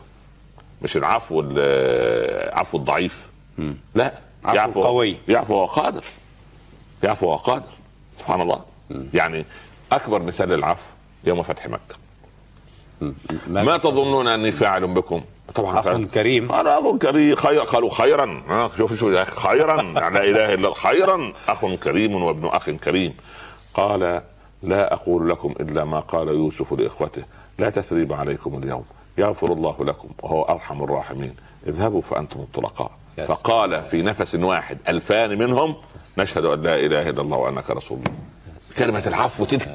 مش العفو عفو الضعيف. لا عفو يعفو قوي. يعفو وهو قادر. يعفو وهو قادر. سبحان الله. يعني أكبر مثال للعفو يوم فتح مكة. ما تظنون أني فاعل بكم؟ طبعا اخ كريم. أنا اخ كريم. خير قالوا خيرا. شوف شوف خيرا. لا إله إلا الله. خيرا. أخ كريم وابن أخ كريم. قال لا أقول لكم إلا ما قال يوسف لإخوته. لا تثريب عليكم اليوم. يغفر الله لكم وهو أرحم الراحمين. اذهبوا فأنتم الطلقاء. فقال في نفس واحد ألفان منهم نشهد أن لا إله إلا الله وأنك رسول الله. كلمة العفو تلك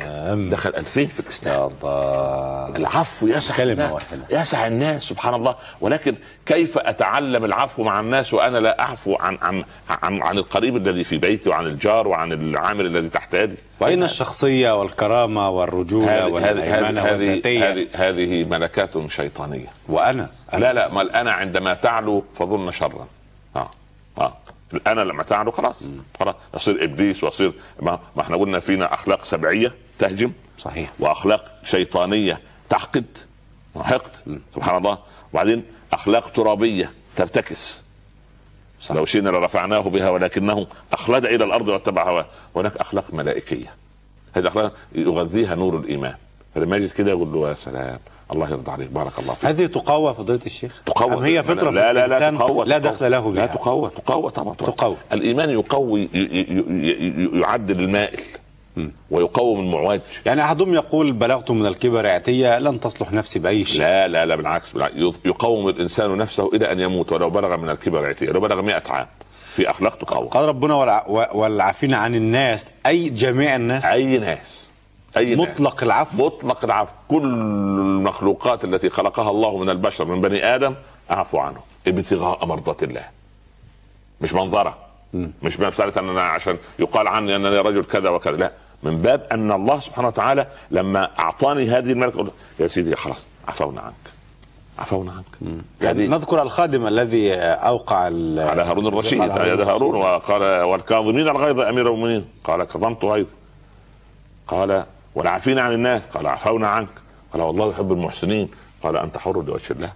دخل ألفين في الإسلام. الله. العفو يسع كلمة الناس. يسع الناس سبحان الله. ولكن كيف أتعلم العفو مع الناس وأنا لا أعفو عن عن عن, عن القريب الذي في بيتي وعن الجار وعن العامل الذي تحت يدي؟ وأين الشخصية والكرامة والرجولة والهيمنة والذاتية؟ هذه هذه ملكات شيطانية. وأنا؟ أنا. لا لا. ما الأنا عندما تعلو فظن شرا. آه. أنا لما تعلو خلاص. خلاص يصير إبليس ويصير ما, ما إحنا قلنا فينا أخلاق سبعية تهجم. صحيح. وأخلاق شيطانية تحقد حقد سبحان الله. وبعدين أخلاق ترابية ترتكس. صح. لو شئنا لرفعناه بها ولكنه أخلد إلى الأرض واتبع هواه. هناك أخلاق ملائكية. هذه الاخلاق يغذيها نور الإيمان. فلما يجد كده يقول له يا سلام. الله يرضى عليك. بارك الله فيك. هذه تقوى فضيلة الشيخ؟ تقوى أم هي فطرة لا لا لا تقوى لا دخل له بها؟ لا تقوى تقوى طبعا. تقوى. الإيمان يقوي يعدل المائل ويقوم المعوج. يعني أحدهم يقول بلغت من الكبر اعتيه لن تصلح نفسي بأي شيء. لا لا لا بالعكس, يقوم الإنسان نفسه إلى أن يموت ولو بلغ من الكبر اعتيه لو بلغ 100 عام في اخلاق تقوى قال ربنا والعافين عن الناس أي جميع الناس؟ أي ناس. أي مطلق العفو. مطلق العفو. كل المخلوقات التي خلقها الله من البشر من بني آدم اعفو عنه ابتغاء مرضات الله. مش منظرة. مش مساله أن أنا عشان يقال عني انني رجل كذا وكذا. لا. من باب أن الله سبحانه وتعالى لما أعطاني هذه الملكه يا سيدي خلاص عفونا عنك. عفونا عنك. يعني نذكر الخادم الذي أوقع على هارون الرشيد على هارون وقال والكاظمين الغيظ أمير المؤمنين؟ قال كظمت غيظي قال والعافين عن الناس. قال عفونا عنك. قال والله يحب المحسنين. قال أنت حر لوجه الله.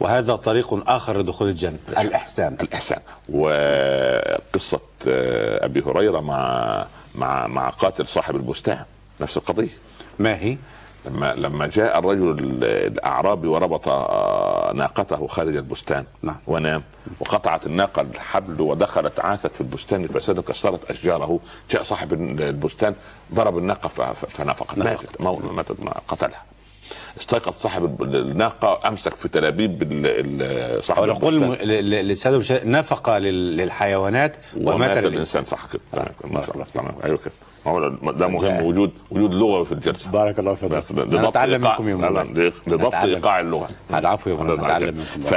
وهذا طريق آخر لدخول الجنة. الإحسان. الإحسان. وقصة آه، أبي هريرة مع مع مع قاتل صاحب البستان. نفس القضية. ما هي؟ لما لما جاء الرجل الأعرابي وربط آه، ناقته خارج البستان نعم. ونام وقطعت الناقة الحبل ودخلت عاثت في البستان فسادت كسرت أشجاره جاء صاحب البستان ضرب الناقة فنفقت ماتت ماتت قتلها. استيقظ صاحب الناقة أمسك في تلابيب صاحب نقول لساده نفقه للحيوانات ومات الإنسان. صح كده. ما شاء الله تمام. أيوه كده. ده مهم وجود وجود لغة في الجلسة. بارك الله فيك. إيقاع- منكم لا، لا، مولانا لضبط نتعلم. إيقاع اللغة. العفو يا نتعلم منكم. ف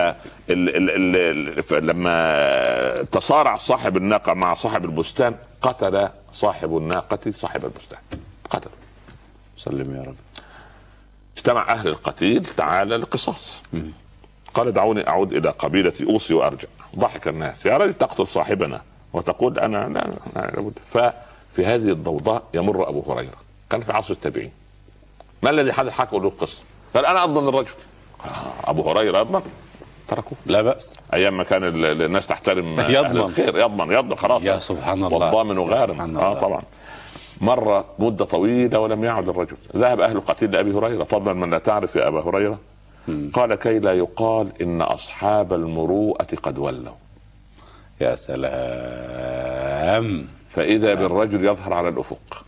فلما تصارع صاحب الناقة مع صاحب البستان قتل صاحب الناقة صاحب البستان. قتل. سلم يا رب. اجتمع أهل القتيل تعالى القصاص. قال دعوني أعود إلى قبيلتي اوصي وأرجع. ضحك الناس. يا رجل تقتل صاحبنا. وتقول أنا لا, لا لابد. ففي هذه الضوضاء يمر أبو هريرة. كان في عصر التابعين. ما الذي حدث؟ حكوا له القصة قال أنا اضمن الرجل. آه، أبو هريرة يضمن. تركوه لا بأس. أيام ما كان ال- ال- الناس تحترم يضمن. الخير يضمن يضمن خلاص. يا سبحان الله. والضامن يا غارم. سبحان آه. طبعا. مر مدة طويلة ولم يعد الرجل. ذهب أهل القتيل لأبي هريرة. فضلا من لا تعرف يا أبا هريرة. قال كي لا يقال إن أصحاب المروءة قد ولوا. يا سلام. فإذا بالرجل يظهر على الأفق.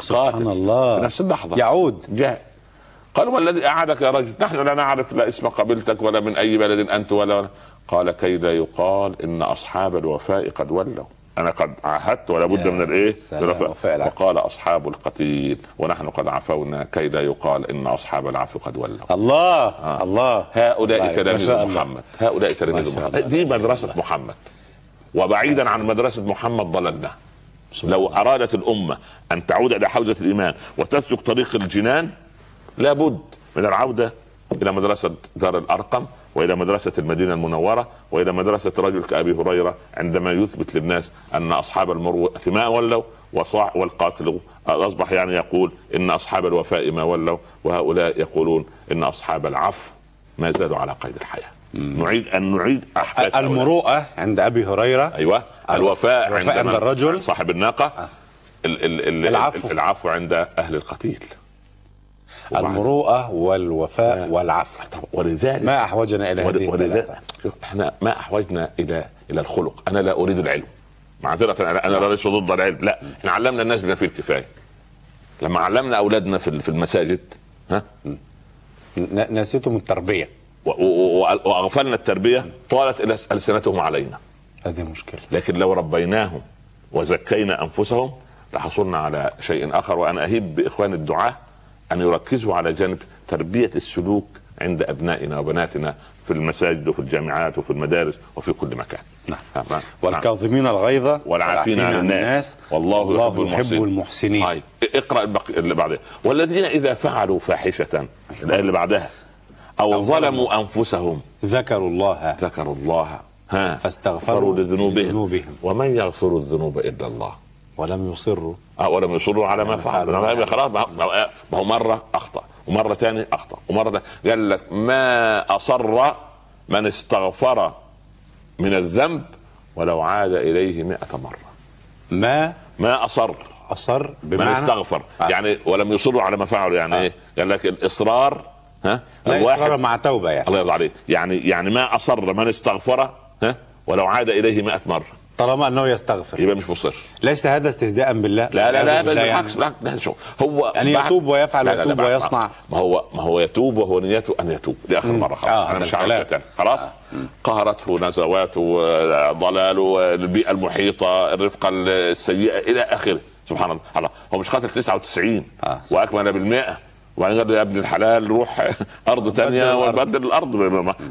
سبحان. الله. في نفس اللحظة. يعود. جاء قالوا ما الذي أعادك يا رجل؟ نحن لا نعرف لا اسم قبيلتك ولا من أي بلد أنت ولا, ولا. قال كي لا يقال إن أصحاب الوفاء قد ولوا. أنا قد عاهدت ولا بد من العهد. وقال أصحاب القتيل. ونحن قد عفونا. كي لا يقال إن أصحاب العفو قد ولوا. الله الله. هؤلاء الله، ما تلاميذ. محمد. هؤلاء تلاميذ محمد. دي مدرسة محمد. وبعيدا عن مدرسة محمد ضللنا لو أرادت الأمة أن تعود إلى حوزة الإيمان وتسلك طريق الجنان لابد من العودة إلى مدرسة دار الأرقم وإلى مدرسة المدينة المنورة وإلى مدرسة رجل كأبي هريرة عندما يثبت للناس أن أصحاب المروءة ما ولوا وصاع والقاتل أصبح يعني يقول إن أصحاب الوفاء ما ولوا وهؤلاء يقولون إن أصحاب العفو ما زالوا على قيد الحياة. نعيد أن نعيد أحفاد هؤلاء. المروءة عند أبي هريرة. أيوه. الوفاء, الوفاء عند عند؟ الرجل. صاحب الناقة. ال ال ال العفو. العفو عند أهل القتيل. المروءة والوفاء والعفو. طب ولذلك ما أحوجنا إلى هذه ولذلك إحنا ما أحوجنا إلى إلى الخلق. أنا لا أريد العلم. معذرة أنا أنا ليس ضد العلم. لا إحنا علمنا الناس بما فيه الكفاية. لما علمنا أولادنا في في المساجد ها؟ نسيتم التربية. وأغفلنا التربية طالت إلى ألسنتهم علينا هذه مشكلة لكن لو ربيناهم وزكينا أنفسهم لحصلنا على شيء آخر وأنا أهيب باخوان الدعاة أن يركزوا على جانب تربية السلوك عند أبنائنا وبناتنا في المساجد وفي الجامعات وفي المدارس وفي كل مكان. نعم. نعم. نعم. والكاظمين الغيظ والعافين عن الناس والله يحب المحسنين. المحسنين طيب اقرأ البق... اللي بعدها والذين إذا فعلوا فاحشة الآية اللي بعدها أو ظلموا أنفسهم. ذكروا الله. ذكروا الله. ها. فاستغفروا لذنوبهم. لذنوبهم. ومن يغفر الذنوب إلا الله؟ ولم يصروا. آه ولم يصروا على ما ما فعلوا. ما خلاص ما هو- ما مرة أخطأ ومرة ثانية أخطأ ومرة قال لك ما أصر من استغفر من الذنب ولو عاد إليه مئة مرة. ما ما أصر. أصر من بمعنى استغفر. آه. يعني ولم يصروا على ما فعلوا يعني آه. إيه؟ قال لك الإصرار ها؟ لا إصرار مع توبة يعني. الله يرضى عليك. يعني يعني ما أصر من استغفر ها؟ ولو عاد إليه مئة مرة. طالما أنه يستغفر. يبقى مش مصر. ليس هذا استهزاء بالله؟ لا لا لا بالله بالعكس. لا لا شو هو يعني يتوب ويفعل لا لا لا بعد- ويصنع. ما هو ما هو يتوب وهو نيته أن يتوب. دي آخر مرة خلاص. آه، أنا مش عارف خلاص؟ قهرته نزواته آه، ضلاله آه، البيئة المحيطة الرفقة السيئة إلى آخره. سبحان الله. هو مش قاتل 99 آه،. وأكمل بالمئة. وبعدين قال يا ابن الحلال روح أرض ثانية. وبدل الأرض.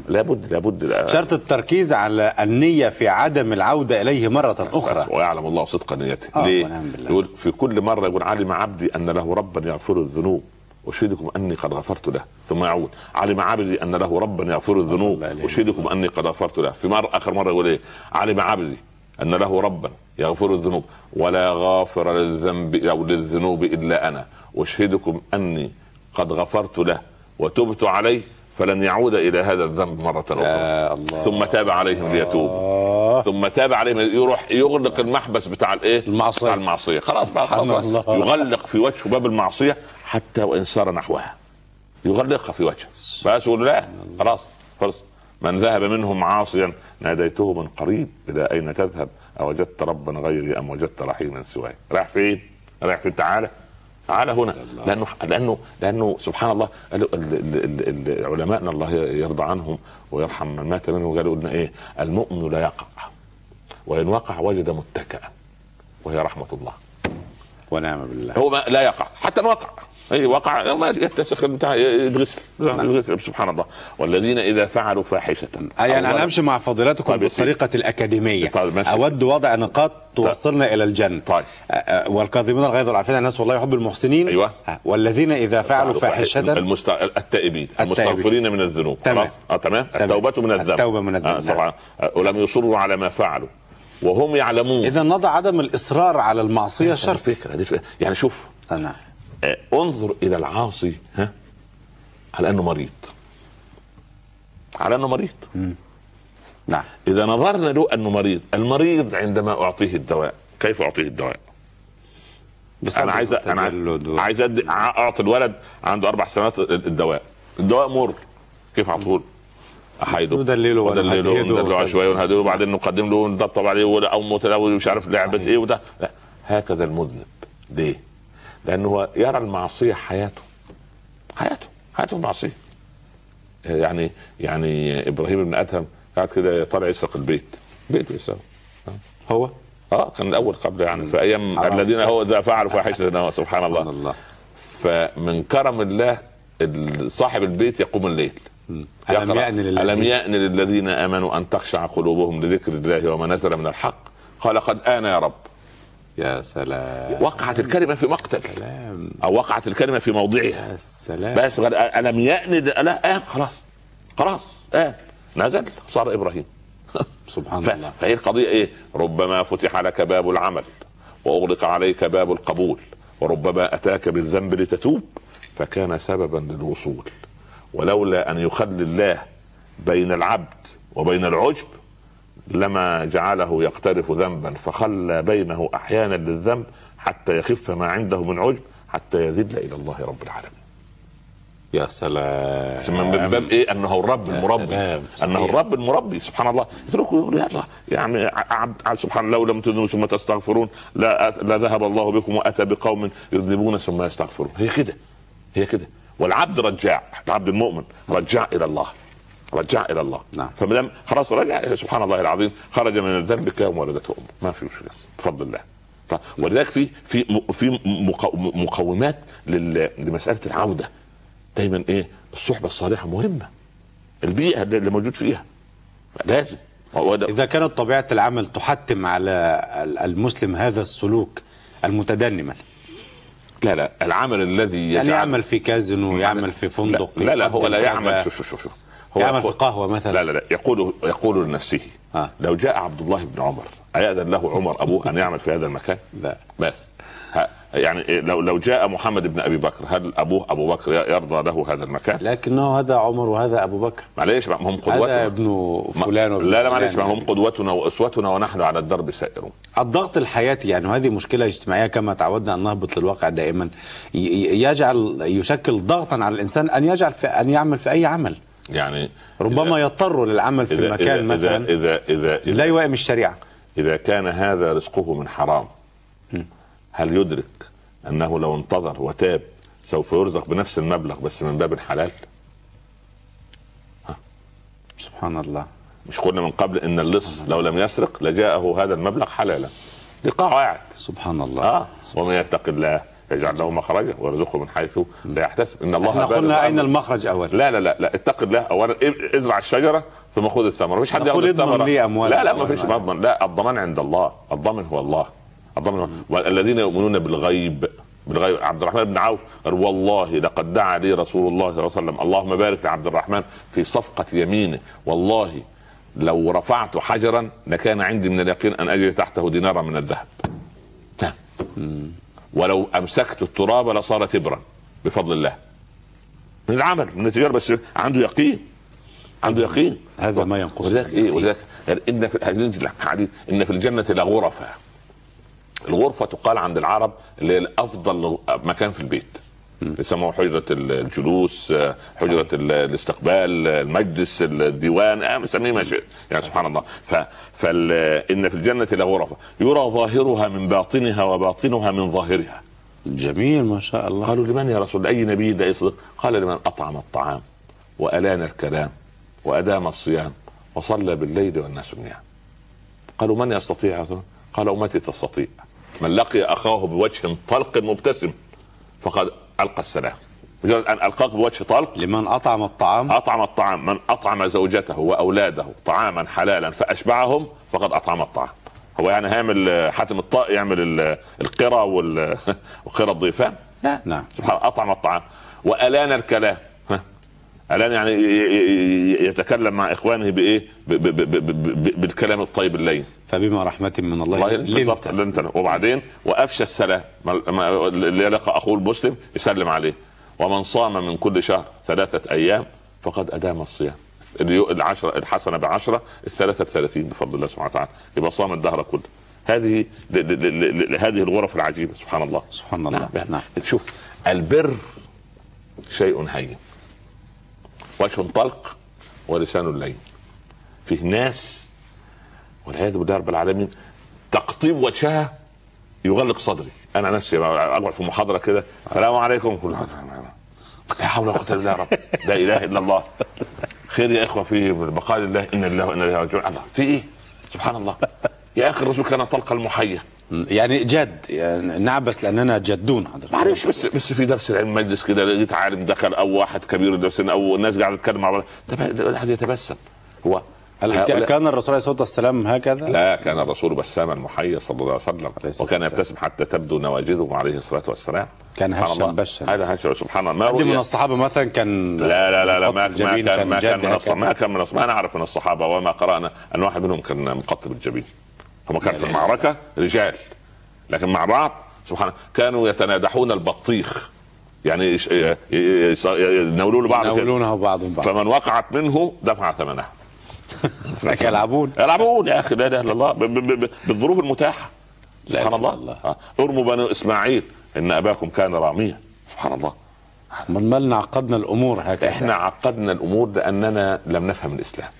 لابد لابد. لا- شرط التركيز على النية في عدم العودة إليه مرة بس أخرى ويعلم الله صدق نيته. آه، ليه؟ يقول في كل مرة يقول علم عبدي أن له ربا يغفر الذنوب. أشهدكم أني قد غفرت له. ثم يعود. علم عبدي أن له ربا يغفر الذنوب. أشهدكم أني قد غفرت له. في مره آخر مرة يقول إيه؟ علم عبدي أن له ربا يغفر الذنوب. ولا غافر للذنب أو للذنوب إلا أنا. أشهدكم أني قد غفرت له وتبت عليه فلن يعود إلى هذا الذنب مرة أخرى. الله. ثم تاب عليهم ليتوبوا. آه. ثم تاب عليهم يروح يغلق المحبس بتاع الإيه؟ المعصية. بتاع المعصية. خلاص بقى خلاص. يغلق في وجهه باب المعصية حتى وإن سار نحوها. يغلقها في وجهه. بس يقول لا خلاص خلاص من ذهب منهم عاصيا ناديته من قريب إلى أين تذهب؟ أوجدت ربا غيري أم وجدت رحيما سواي. رايح فين؟ رايح فين؟ تعالى تعالى هنا. لأنه لأنه لأنه سبحان الله علماءنا الله يرضى عنهم ويرحم من مات منهم قالوا لنا إيه؟ المؤمن لا يقع وإن وقع وجد متكئا وهي رحمة الله. ونعم بالله. هو لا يقع حتى إن وقع. أي وقع. ما يتسخ بتاع يتغسل يتغسل سبحان الله. والذين إذا فعلوا فاحشة. آه، يعني أنا امشي مع فضيلتكم طيب. بالطريقة الأكاديمية. طيب. أود وضع نقاط توصلنا إلى الجنة. طيب. آه، آه، والكاظمين الغيظ والعافين عن الناس والله يحب المحسنين. أيوة. آه، والذين إذا فعلوا فاحشة. المست... التائبين. المستغفرين من الذنوب. تمام. خلاص؟ آه تمام. التوبة من الذنب. التوبة من الذنب. آه طبعا آه، ولم يصروا على ما فعلوا. وهم يعلمون. إذا نضع عدم الإصرار على المعصية شرط. فكرة دي فكرة. يعني شوف. آه، انظر إلى العاصي ها؟ على أنه مريض. على أنه مريض. نعم. إذا نظرنا له أنه مريض المريض عندما أعطيه الدواء كيف أعطيه الدواء؟ أنا عايز أنا عايز أعطي الولد عنده أربع سنوات الدواء. الدواء مر. كيف أعطيه؟ له؟ احايده ندلله ندلله ونهديه وندلله شوية ونهديه وبعدين نقدم له ونطبطب عليه ولا- أو مش عارف لعبة إيه وده. لا. هكذا المذنب. ليه؟ لأنه يرى المعصية حياته. حياته حياته معصيه يعني يعني إبراهيم بن أدهم قاعد كده طالع يسرق البيت. بيته يسرق. هو؟ آه كان الأول قبل يعني. في أيام. الذين هو ذا فعلوا فاحشه سبحان سبحان الله. الله. فمن كرم الله ال- صاحب البيت يقوم الليل. ألم يأن للذين- ألم يأن للذين آمنوا أن تخشع قلوبهم لذكر الله وما نزل من الحق؟ قال قد آن يا رب. يا سلام. وقعت الكلمة في مقتل. سلام. أو وقعت الكلمة في موضعها. يا سلام. بس قال ألم يأن لا آن خلاص. خلاص آن نزل. صار إبراهيم. سبحان ف- الله. فهي القضية إيه؟ ربما فتح لك باب العمل وأغلق عليك باب القبول وربما أتاك بالذنب لتتوب. فكان سببا للوصول. ولولا أن يخلي الله بين العبد وبين العجب لما جعله يقترف ذنبا فخلى بينه أحيانا للذنب حتى يخف ما عنده من عجب حتى يذل إلى الله رب العالمين. يا سلام. من باب إيه؟ أنه الرب المربي. أنه. الرب المربي سبحان الله. يتركوا يقول يلا يعني عبد سبحان الله لو لم تذنبوا ثم تستغفرون لا لا ذهب الله بكم وأتى بقوم يذنبون ثم يستغفرون. هي كده هي كده. والعبد رجاع العبد المؤمن رجاع إلى الله. رجاع إلى الله. نعم. فما دام خلاص رجع سبحان الله العظيم خرج من الذنب كيوم ولدته أمه. ما في مشكلة بفضل الله. ف- ولذلك في في في مقو- مقومات لمسألة العودة. دايما إيه؟ الصحبة الصالحة مهمة. البيئة اللي موجود فيها. لازم. إذا كانت طبيعة العمل تحتم على ال- المسلم هذا السلوك المتدني مثلا. لا لا. العمل الذي يعني يجعل يعمل في كازينو يعمل في فندق لا لا, لا هو لا يعمل. شوف شوف شوف. هو يعمل في قهوة مثلا. لا لا لا. يقول يقول لنفسه آه. لو جاء عبد الله بن عمر أيأذن له عمر أبوه أن يعمل في هذا المكان؟ لا. بس. يعني لو لو جاء محمد بن أبي بكر هل أبوه أبو بكر يرضى له هذا المكان؟ لكنه هذا عمر وهذا أبو بكر. معلش ما هم هذا قدوتنا ابن ما- فلان وابن لا لا معلش. ما هم قدوتنا وأسوتنا ونحن على الدرب سائرون. الضغط الحياتي يعني وهذه مشكلة اجتماعية كما تعودنا أن نهبط للواقع دائما. يجعل يشكل ضغطا على الإنسان أن يجعل في أن يعمل في أي عمل. يعني ربما إذا- يضطر للعمل في إذا المكان إذا مثلا إذا إذا إذا, لا يوائم الشريعة. إذا كان هذا رزقه من حرام هل يدرك أنه لو انتظر وتاب سوف يرزق بنفس المبلغ بس من باب الحلال؟ سبحان الله. مش قلنا من قبل إن اللص لو لم يسرق لجاءه هذا المبلغ حلالا. دي قواعد سبحان الله. آه. ومن يتق الله. يجعل له مخرجا ويرزقه من حيث لا يحتسب. إن الله إحنا قلنا أين أمره. المخرج أول لا لا لا لا اتق الله اولا. ازرع الشجرة ثم خذ الثمرة. مش حد ياخذ الثمرة. لا لا ما أولاً. فيش مضمن لا الضمان عند الله. الضامن هو الله. الضامن هو والذين يؤمنون بالغيب بالغيب. عبد الرحمن بن عوف قال والله لقد دعا لي رسول الله صلى الله عليه وسلم. اللهم بارك لعبد الرحمن في صفقة يمينه. والله لو رفعت حجرا لكان عندي من اليقين أن اجد تحته دينارا من الذهب. نعم. ولو أمسكت التراب لصار تبرا بفضل الله. من العمل من التجارة بس عنده يقين. عنده يقين. هذا ما ينقص ولذلك إيه؟ ولذلك إن في الحديث إن في الجنة لغرفه الغرفة تقال عند العرب اللي هي الافضل مكان في البيت. يسموه حجرة الجلوس حجرة ال- الاستقبال المجلس الديوان آه، مسميه ما شئت. يعني سبحان الله. ف... فال... إن في الجنة لغرفة يرى ظاهرها من باطنها وباطنها من ظاهرها. جميل ما شاء الله. قالوا لمن يا رسول أي نبي ده يصدق؟ قال لمن؟ أطعم الطعام وألان الكلام وأدام الصيام وصلى بالليل والناس نيام قالوا من يستطيع؟ قال أمتي تستطيع. من لقي أخاه بوجه طلق مبتسم فقد ألقى السلام. مجرد أن ألقاك بوجه طلق؟ لمن أطعم الطعام؟ أطعم الطعام من أطعم زوجته وأولاده طعاما حلالا فأشبعهم فقد أطعم الطعام. هو يعني آه، حاتم الطاء يعمل ال- القرى وقرى الضيفان؟ لا. نعم سبحان الله أطعم الطعام. وألان الكلام. الآن يعني يتكلم مع إخوانه بإيه؟ ب- ب- ب- ب- ب- بالكلام الطيب اللين. فبما رحمة من الله بالضبط لنت لنت وبعدين وأفشى السلام اللي يلقى أخوه المسلم يسلم عليه. ومن صام من كل شهر ثلاثة أيام فقد أدام الصيام. العشرة الحسنة بعشرة الثلاثة بثلاثين بفضل الله سبحانه وتعالى. يبقى صام الدهر كله. هذه هذه الغرف العجيبة سبحان الله. سبحان الله. نعم. نعم. شوف البر شيء هين. وجه طلق ولسان لين. فيه ناس والعياذ بالله رب العالمين تقطيب وجهها يغلق صدري. أنا نفسي أقعد في محاضرة كده. السلام عليكم. كل لا حول ولا قوة إلا بالله. رب لا إله إلا الله. خير يا إخوة في بقاء الله. إن الله وأنا إليه راجعون. الله في إيه؟ سبحان الله. يا أخي الرسول كان طلق المحيا. يعني جد يعني نعبس لأننا جدون حضرتك معلش بس بس في درس العلم مجلس كده لقيت عالم دخل أو واحد كبير درس أو الناس قاعدة تتكلم مع بعض الواحد يتبسم هو كان الرسول عليه الصلاة والسلام هكذا؟ لا كان الرسول بساما محيا صلى الله عليه وسلم وكان. يبتسم حتى تبدو نواجذه عليه الصلاة والسلام كان هشا. بشا. هذا هشا سبحان الله ما من الصحابة مثلا كان لا لا لا لا ما, ما كان ما كان من الصحابة هكذا. ما كان من الصحابة. ما نعرف من الصحابة وما قرأنا أن واحد منهم كان مقطب الجبين هم كان في لا. المعركة رجال. لكن مع بعض سبحان كانوا يتنادحون البطيخ. يعني يش- ي- ي- يص- يناولوا له بعض. يناولونه بعضهم بعض. فمن وقعت منه دفع ثمنها. يلعبون. يلعبون يا أخي لا إله إلا الله. بالظروف المتاحة. سبحان الله, الله. ارموا بني إسماعيل. إن أباكم كان راميا. سبحان الله. من مالنا عقدنا الأمور هكذا. إحنا عقدنا الأمور لأننا لم نفهم الإسلام.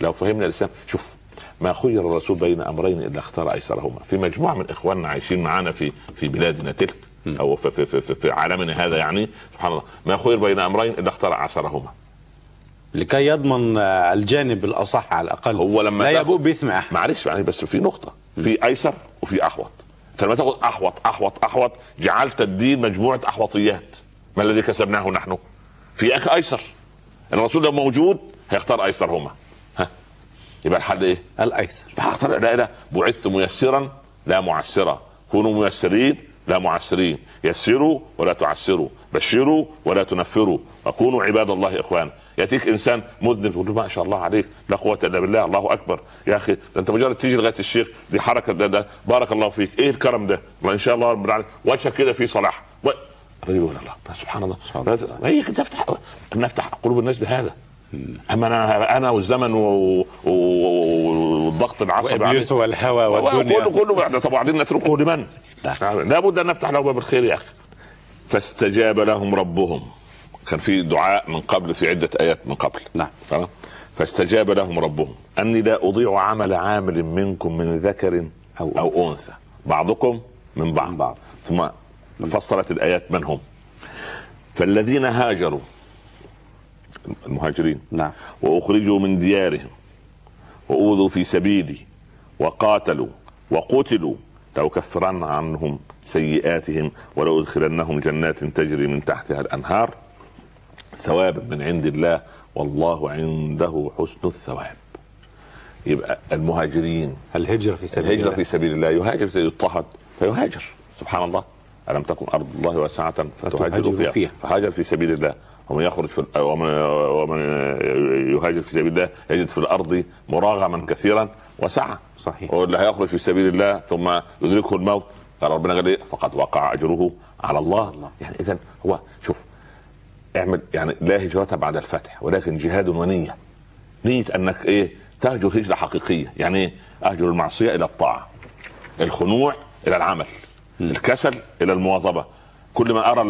لو فهمنا الإسلام شوف ما خير الرسول بين أمرين إلا اختار أيسرهما. في مجموعة من إخواننا عايشين معنا في في بلادنا تلك أو في في, في, في, في عالمنا هذا يعني سبحان الله. ما خير بين أمرين إلا اختار اعسرهما لكي يضمن الجانب الأصح على الأقل. هو لما لا يبوء بإثم أحد. معلش يعني بس في نقطة. في أيسر وفي أحوط. أنت لما تاخد أحوط أحوط أحوط جعلت الدين مجموعة أحوطيات. ما الذي كسبناه نحن؟ في أخ أيسر. الرسول لو موجود هيختار أيسرهما. ها يبقى الحل إيه؟ الأيسر. فاختار لا لا بعثت ميسرا لا معسرا كونوا ميسرين لا معسرين. يسروا ولا تعسروا. بشروا ولا تنفروا. وكونوا عباد الله اخوانا يأتيك إنسان مذنب تقول له ما شاء الله عليك. لا قوة إلا بالله. الله أكبر. يا أخي ده أنت مجرد تيجي لغاية الشيخ دي حركة ده, ده. بارك الله فيك. إيه الكرم ده؟ والله إن شاء الله رب العالمين. وجهك كده فيه صلاح. و... الله سبحان الله. الله. هي تفتح نفتح قلوب الناس بهذا. أما أنا أنا والزمن والضغط العصبي. وابليس والهوى والدنيا كله كله بعد طب وبعدين نتركه لمن؟ لابد أن نفتح له باب الخير يا أخي. فاستجاب لهم ربهم. كان في دعاء من قبل في عدة آيات من قبل. نعم. تمام؟ فاستجاب لهم ربهم أني لا أضيع عمل عامل منكم من ذكر أو, أو أنثى بعضكم من بعض. من بعض. ثم فصلت الآيات من هم؟ فالذين هاجروا المهاجرين. نعم. وأخرجوا من ديارهم وأوذوا في سبيلي وقاتلوا وقتلوا. لأكفرن عنهم سيئاتهم ولأدخلنهم جنات تجري من تحتها الأنهار ثوابا من عند الله والله عنده حسن الثواب. يبقى المهاجرين الهجرة في سبيل الهجرة الله. في سبيل الله يهاجر يضطهد فيهاجر. سبحان الله. ألم تكن أرض الله واسعة فتهاجروا فتهاجروا فيها. فيها. فهاجر في سبيل الله. ومن يخرج في ومن, ومن يهاجر في سبيل الله يجد في الأرض مراغما كثيرا وسعة صحيح. واللي هيخرج في سبيل الله ثم يدركه الموت. قال ربنا قال إيه؟ فقد وقع أجره على الله, الله. يعني إذا هو شوف اعمل يعني لا هجرة بعد الفتح ولكن جهاد ونية. نية أنك إيه تهجر هجرة حقيقية. يعني إيه؟ أهجر المعصية إلى الطاعة الخنوع إلى العمل الكسل إلى المواظبة. كل ما أرى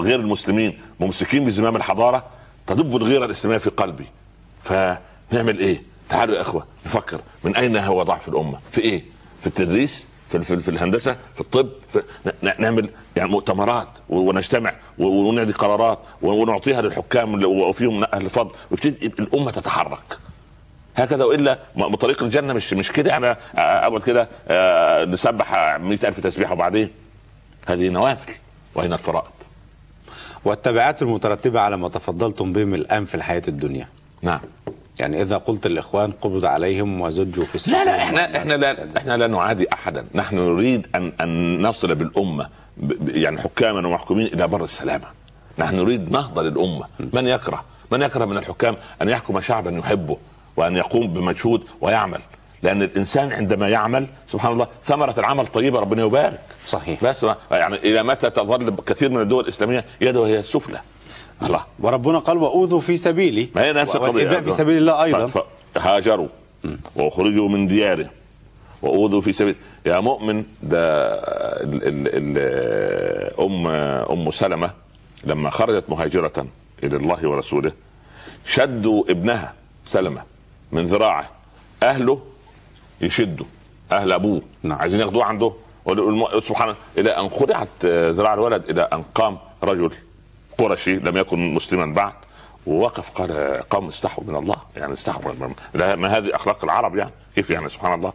غير المسلمين ممسكين بزمام الحضارة تدب الغيرة الاسلامية في قلبي. فنعمل إيه؟ تعالوا يا إخوة نفكر من أين هو ضعف الأمة؟ في إيه؟ في التدريس؟ في في, في الهندسة؟ في الطب؟ في نعمل يعني مؤتمرات ونجتمع و- ونعطي قرارات ونعطيها للحكام وفيهم أهل الفضل ويبتدي الأمة تتحرك. هكذا وإلا طريق الجنة مش مش كده. أنا أقعد كده آه، نسبح مئة ألف تسبيحة وبعدين؟ هذه نوافل. وهنا الفرائض والتبعات المترتبة على ما تفضلتم بهم الآن في الحياة الدنيا. نعم. يعني إذا قلت الإخوان قبض عليهم وزجوا في السجون لا لا إحنا إحنا لا إحنا لا نعادي أحدا. نحن نريد أن أن نصل بالأمة ب- ب- يعني حكاما ومحكومين إلى بر السلامة. نحن نريد نهضة للأمة. من يكره؟ من يكره من الحكام أن يحكم شعبا يحبه وأن يقوم بمجهود ويعمل. لأن الإنسان عندما يعمل سبحان الله ثمرة العمل طيبة ربنا يبارك. صحيح. بس يعني إلى متى تظل كثير من الدول الإسلامية يده هي السفلى؟ الله. وربنا قال وأوذوا في سبيلي. ما هي نفس القضية؟ في سبيل الله أيضا. ف- هاجروا. واخرجوا من ديارهم. وأوذوا في سبيل. يا مؤمن ده ال ال ال ام أم سلمة لما خرجت مهاجرة إلى الله ورسوله شدوا ابنها سلمة من ذراعه. أهله يشدوا. أهل أبوه. نعم. عايزين ياخدوه عنده. سبحان إلى أن خلعت ذراع الولد إلى أن قام رجل قرشي لم يكن مسلما بعد ووقف قال قوم استحوا من الله. يعني استحوا ما هذه أخلاق العرب يعني. كيف يعني؟ سبحان الله.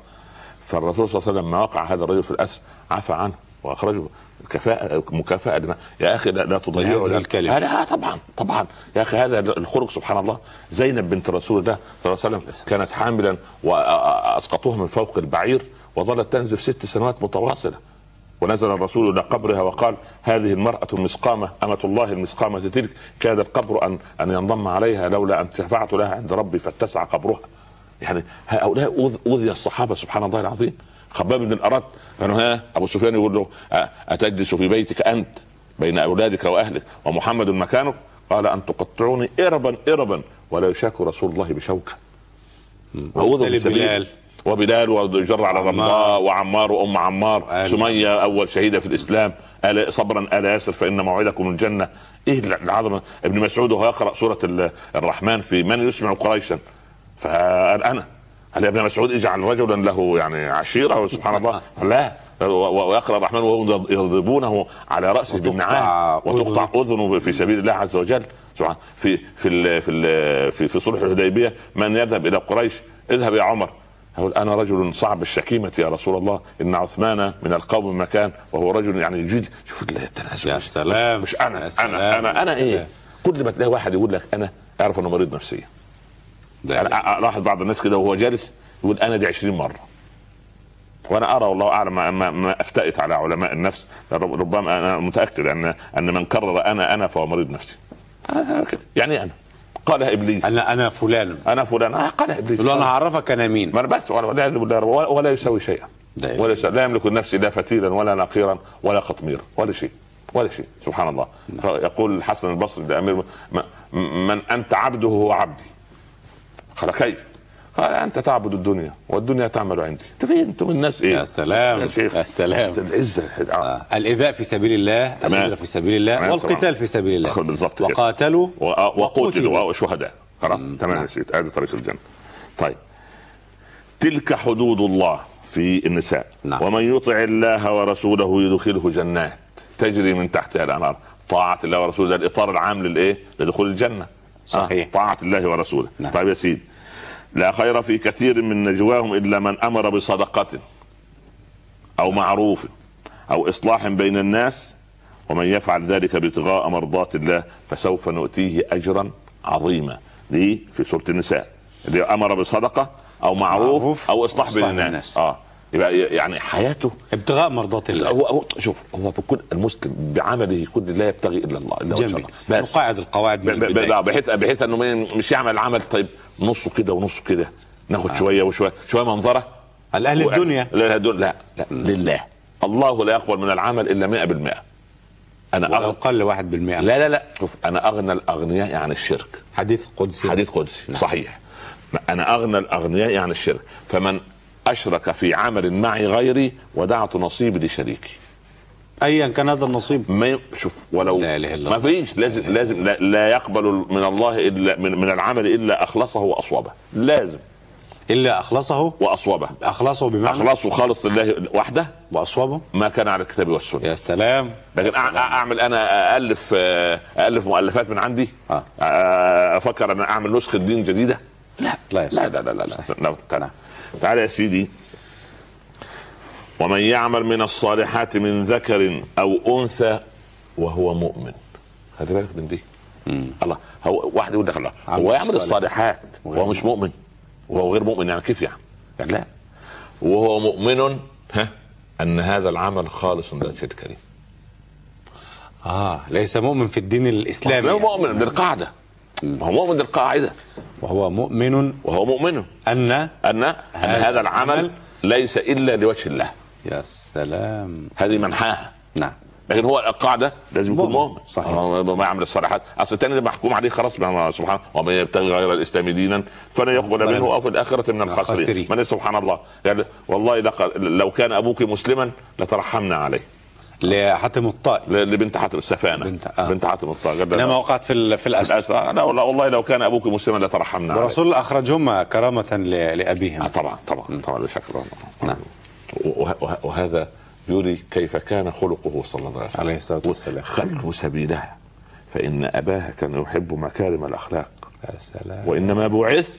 فالرسول صلى الله عليه وسلم لما وقع هذا الرجل في الأسر عفى عنه وأخرجه. كفاءة مكافأة لما يا أخي لا, لا تضيعوا هذه لا- الكلمة. لا طبعا طبعا. يا أخي هذا الخلق سبحان الله. زينب بنت رسول الله صلى الله عليه وسلم كانت حاملا واسقطوها من فوق البعير وظلت تنزف ست سنوات متواصلة. ونزل الرسول إلى قبرها وقال هذه المرأة المسقامة أمة الله المسقامة تلك. كاد القبر ان أن ينضم عليها لولا أن شفعت لها عند ربي فاتسع قبرها. يعني هؤلاء اوذي الصحابة سبحان الله العظيم. خباب بن الارد كانوا ها أبو سفيان يقول له أتجلس في بيتك أنت بين أولادك وأهلك ومحمد مكانك؟ قال أن تقطعوني إربا إربا ولا يشاك رسول الله بشوكة. سبيل- بلال. وبلال وجر على. الرمضاء وعمار وام عمار. سمية أول شهيدة في الإسلام. ألا صبرا ألا ياسر فإن موعدكم الجنة. إيه العظمة. ابن مسعود وهو يقرأ سورة ال- الرحمن في من يسمع قريشا؟ فقال يا ابن مسعود اجعل رجلا له يعني عشيرة سبحان الله. لا ويقرأ الرحمن وهم يضربونه على راسه وتقطع بالنعال وتقطع. أذنه في سبيل الله عز وجل. سبحان في في ال في ال في, في صلح الحديبية من يذهب إلى قريش؟ اذهب يا عمر. يقول أنا رجل صعب الشكيمة يا رسول الله. إن عثمان من القوم مكان وهو رجل يعني يجيد شوف التنازل يا سلام. مش أنا. سلام. أنا أنا أنا إيه. كل ما تلاقي واحد يقول لك أنا أعرف إنه مريض نفسيا. ده أنا ألاحظ بعض الناس كده وهو جالس يقول أنا دي 20 مرة. وأنا أرى والله أعلم ما, ما, افتئت على علماء النفس. رب- ربما أنا متأكد ان أن من كرر أنا أنا فهو مريض نفسي. كده. يعني أنا. قالها إبليس. أنا, أنا أنا فلان. أنا فلان. آه قالها إبليس. أنا هعرفك أنا مين. ما أنا بس ولا ولا, ولا, ولا, ولا يساوي شيئا. ولا يساوي لا يملك لنفسه لا فتيلا ولا نقيرا ولا قطميرا ولا شيء. ولا شيء. سبحان الله. يقول الحسن البصري لأمير من أنت عبده هو عبدي. قال كيف؟ قال أنت تعبد الدنيا والدنيا تعمل عندي أنت فين أنتم الناس إيه يا سلام يا شيخ يا سلام العزة آه. آه. الإيذاء في سبيل الله تمام. في سبيل الله تمام والقتال. في سبيل الله بالضبط. وقاتلوا و- وقتلوا. وشهداء خلاص تمام نعم. يا سيدي هذه طريق الجنة طيب تلك حدود الله في النساء نعم. ومن يطع الله ورسوله يدخله جنات تجري من تحتها الأنهار طاعة الله ورسوله ده الإطار العام للإيه؟ لدخول الجنة صحيح. طاعة الله ورسوله نعم. طيب يا سيدي لا خير في كثير من نجواهم إلا من أمر بصدقة أو معروف أو إصلاح بين الناس ومن يفعل ذلك ابتغاء مرضات الله فسوف نؤتيه أجرا عظيما ليه في سورة النساء اللي أمر بصدقة أو معروف, معروف أو إصلاح بين الناس. الناس. آه يبقى يعني حياته. ابتغاء مرضات الله. هو هو شوف هو بكل المسلم بعمله كل لا يبتغي إلا الله إلا جميل. الله. بس. نقاعد القواعد من البداية. بحيث بحيث إنه مش يعمل العمل طيب نصه كده ونصه كده. ناخد شوية وشوية شوية منظرة. الأهل و- الدنيا. لا لا لا, لا لله. الله لا يقبل من العمل إلا 100% أنا ولو أغنى قل واحد بالمئة. لا لا لا. شوف أنا أغنى الأغنياء عن الشرك. حديث قدسي. حديث قدسي صحيح. أنا أغنى الأغنياء عن الشرك. فمن أشرك في عمل معي غيري ودعت نصيبي لشريكي. أيا كان هذا النصيب. ما ي- شوف ولو لا إله إلا ما. فيش لازم لازم لا, لا يقبل من الله الا من, من العمل إلا أخلصه واصوبه لازم. إلا أخلصه؟ واصوبه أخلصه بمعنى؟ أخلصه خالص لله وحده. وأصوبه ما كان على الكتاب والسنة. يا سلام. لكن أع- أعمل أنا الف الف مؤلفات من عندي. آه. آه، أفكر أن أعمل نسخة دين جديدة. لا لا لا. لا لا لا, لا. لا. تعال تعال يا سيدي. ومن يعمل من الصالحات من ذكر أو أنثى وهو مؤمن. خلي بالك من دي. الله هو واحد يقول لك الله. هو يعمل الصالحات. وهو مش مؤمن. وهو غير مؤمن يعني كيف يعني؟ يعني لا. وهو مؤمن ها أن هذا العمل خالص لوجه الكريم. آه ليس مؤمن في الدين الإسلامي هو مؤمن بالقاعده هو مؤمن بالقاعده وهو مؤمن وهو مؤمن. أن أن أن هذا العمل ليس إلا لوجه الله. يا سلام. هذه منحاها. نعم. لكن هو القاعدة لازم يكون مؤمن. صحيح. آه، ما يعمل الصالحات. أصل الثاني ده محكوم عليه خلاص. ما- سبحان ومن يبتغي غير الإسلام دينا فلن يقبل بل- منه أو في الآخرة من الخاسرين. من سبحان الله. يعني والله لو كان أبوك مسلما لترحمنا عليه. لحاتم الطائي. لبنت حاتم السفانة. بنت- آه. بنت حاتم قال إنما وقعت في ال- في الأسد. الأسد. لا والله لو كان أبوك مسلما لترحمنا عليه. الرسول اخرجهما كرامة ل- آه لابيهم طبعا طبعا طبعا لا شك نعم. وه- وه- وهذا يري كيف كان خلقه صلى الله عليه وسلم. عليه الصلاة والسلام. خلوا سبيلها فإن أباها كان يحب مكارم الأخلاق. يا سلام. وإنما بعثت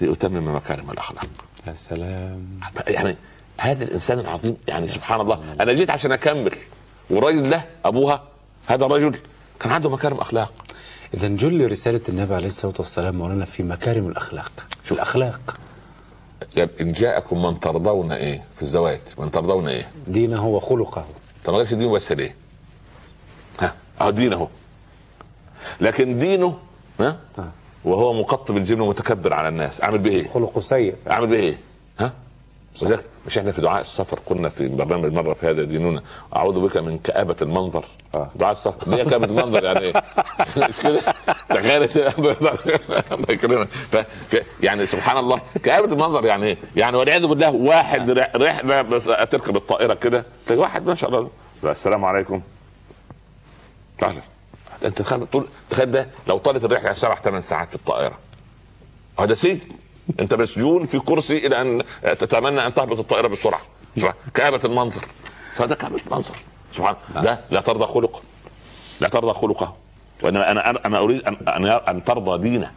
لأتمم مكارم الأخلاق. يا سلام. يعني هذا الإنسان العظيم. يعني سبحان الله. أنا جيت عشان أكمل. والراجل ده أبوها هذا الرجل كان عنده مكارم أخلاق. اذا جل رساله النبي عليه الصلاة والسلام مولانا في مكارم الأخلاق. في الأخلاق. يعني إن جاءكم من ترضون إيه؟ في الزواج. من ترضون إيه؟ دينه وخلقه. طب ما قالش دينه بس ليه؟ ها اهو دينه. لكن دينه ها؟ آه. وهو مقطب الجبن ومتكبر على الناس. أعمل به إيه؟ خلقه سيء. أعمل به إيه؟ ها؟ مش إحنا في دعاء السفر قلنا في برنامج مره في هذا ديننا أعوذ بك من كآبة المنظر. آه. دعاء السفر. دي كآبة المنظر يعني. إيه؟ مش كده؟ تخيل الله يكرمك ف- يعني سبحان الله كآبة المنظر يعني إيه؟ يعني والعياذ بالله واحد رح- رحله بس تركب الطائرة كده. تلاقي واحد ما شاء الله. السلام عليكم. أهلا. أنت تخيل طول تخيل ده لو طالت الرحلة سبع ثمان ساعات في الطائرة. هذا سجن انت مسجون في كرسي إلى ان تتمنى ان تهبط الطائرة بسرعة. كآبة المنظر. فهذا كآبة المنظر. سبحان ده لا ترضى خلقه. لا ترضى خلقه. وإنما أنا أنا أريد أن أن, ترضى دينه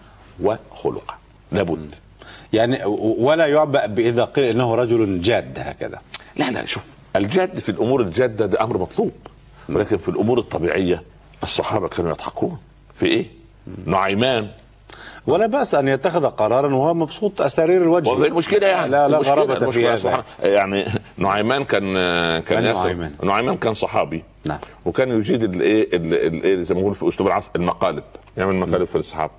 وخلقه. لابد. يعني ولا يعبأ بإذا قيل إنه رجل جاد هكذا. لا لا شوف الجد في الأمور الجادة ده أمر مطلوب. ولكن في الأمور الطبيعية الصحابة كانوا يضحكون. في إيه؟ نعيمان. ولا بأس أن يتخذ قرارا وهو مبسوط أسارير الوجه. وفي المشكلة يعني. لا لا غرابة في هذا. يعني نعيمان كان كان نعيمان؟ نعيمان كان صحابي. نعم. وكان يجيد الايه ال- ال- إيه زي ما بنقول في أسلوب العصر المقالب. يعمل مقالب في الصحابه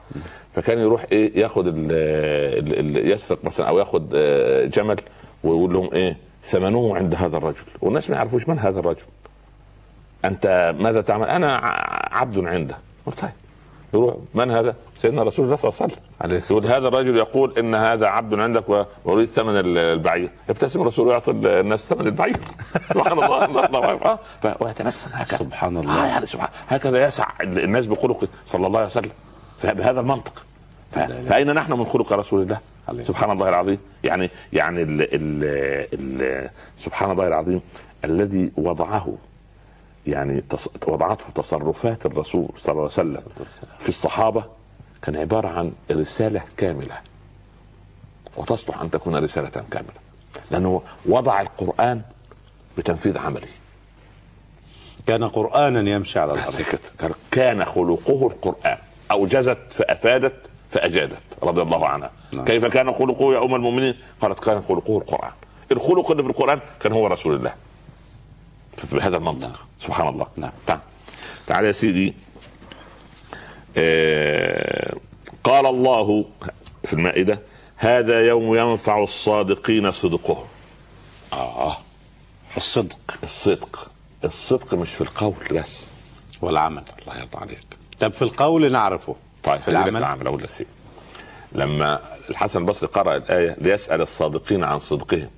فكان يروح إيه ياخد ال ال ال يسرق مثلا أو ياخد آه، جمل ويقول لهم إيه ثمنه عند هذا الرجل. والناس ما يعرفوش من هذا الرجل. أنت ماذا تعمل؟ أنا عبد عنده طيب. يروح من هذا؟ سيدنا رسول الله صلى الله عليه وسلم. يقول هذا الرجل يقول إن هذا عبد عندك وأريد ثمن ال- البعير. يبتسم الرسول ويعطي الناس ثمن البعير. سبحان الله الله الله ويتبسم هكذا. سبحان الله. آه يعني سبحان هكذا يسع الناس بخلقه صلى الله عليه وسلم. بهذا المنطق. ف- فأين نحن من خلق رسول الله؟ سبحان الله العظيم. يعني يعني ال ال ال سبحان الله العظيم الذي وضعه يعني وضعته تصرفات الرسول صلى الله عليه وسلم في الصحابة كان عبارة عن رسالة كاملة. وتصلح أن تكون رسالة كاملة. لأنه وضع القرآن بتنفيذ عملي كان قرآنا يمشي على الأرض. كان- كان خلقه القرآن. اوجزت فأفادت فأجادت رضي الله عنها. نعم. كيف كان خلقه يا أم المؤمنين؟ قالت كان خلقه القرآن. الخلق اللي في القرآن كان هو رسول الله. بهذا المنطق. سبحان الله. نعم. تعال تعال يا سيدي. آه قال الله في المائدة هذا يوم ينفع الصادقين صدقهم. آه. الصدق. الصدق. الصدق مش في القول بس. والعمل. الله يرضى عليك. طب في القول نعرفه. طيب في العمل العمل. أقول لك شيء. لما الحسن البصري قرأ الآية ليسأل الصادقين عن صدقهم.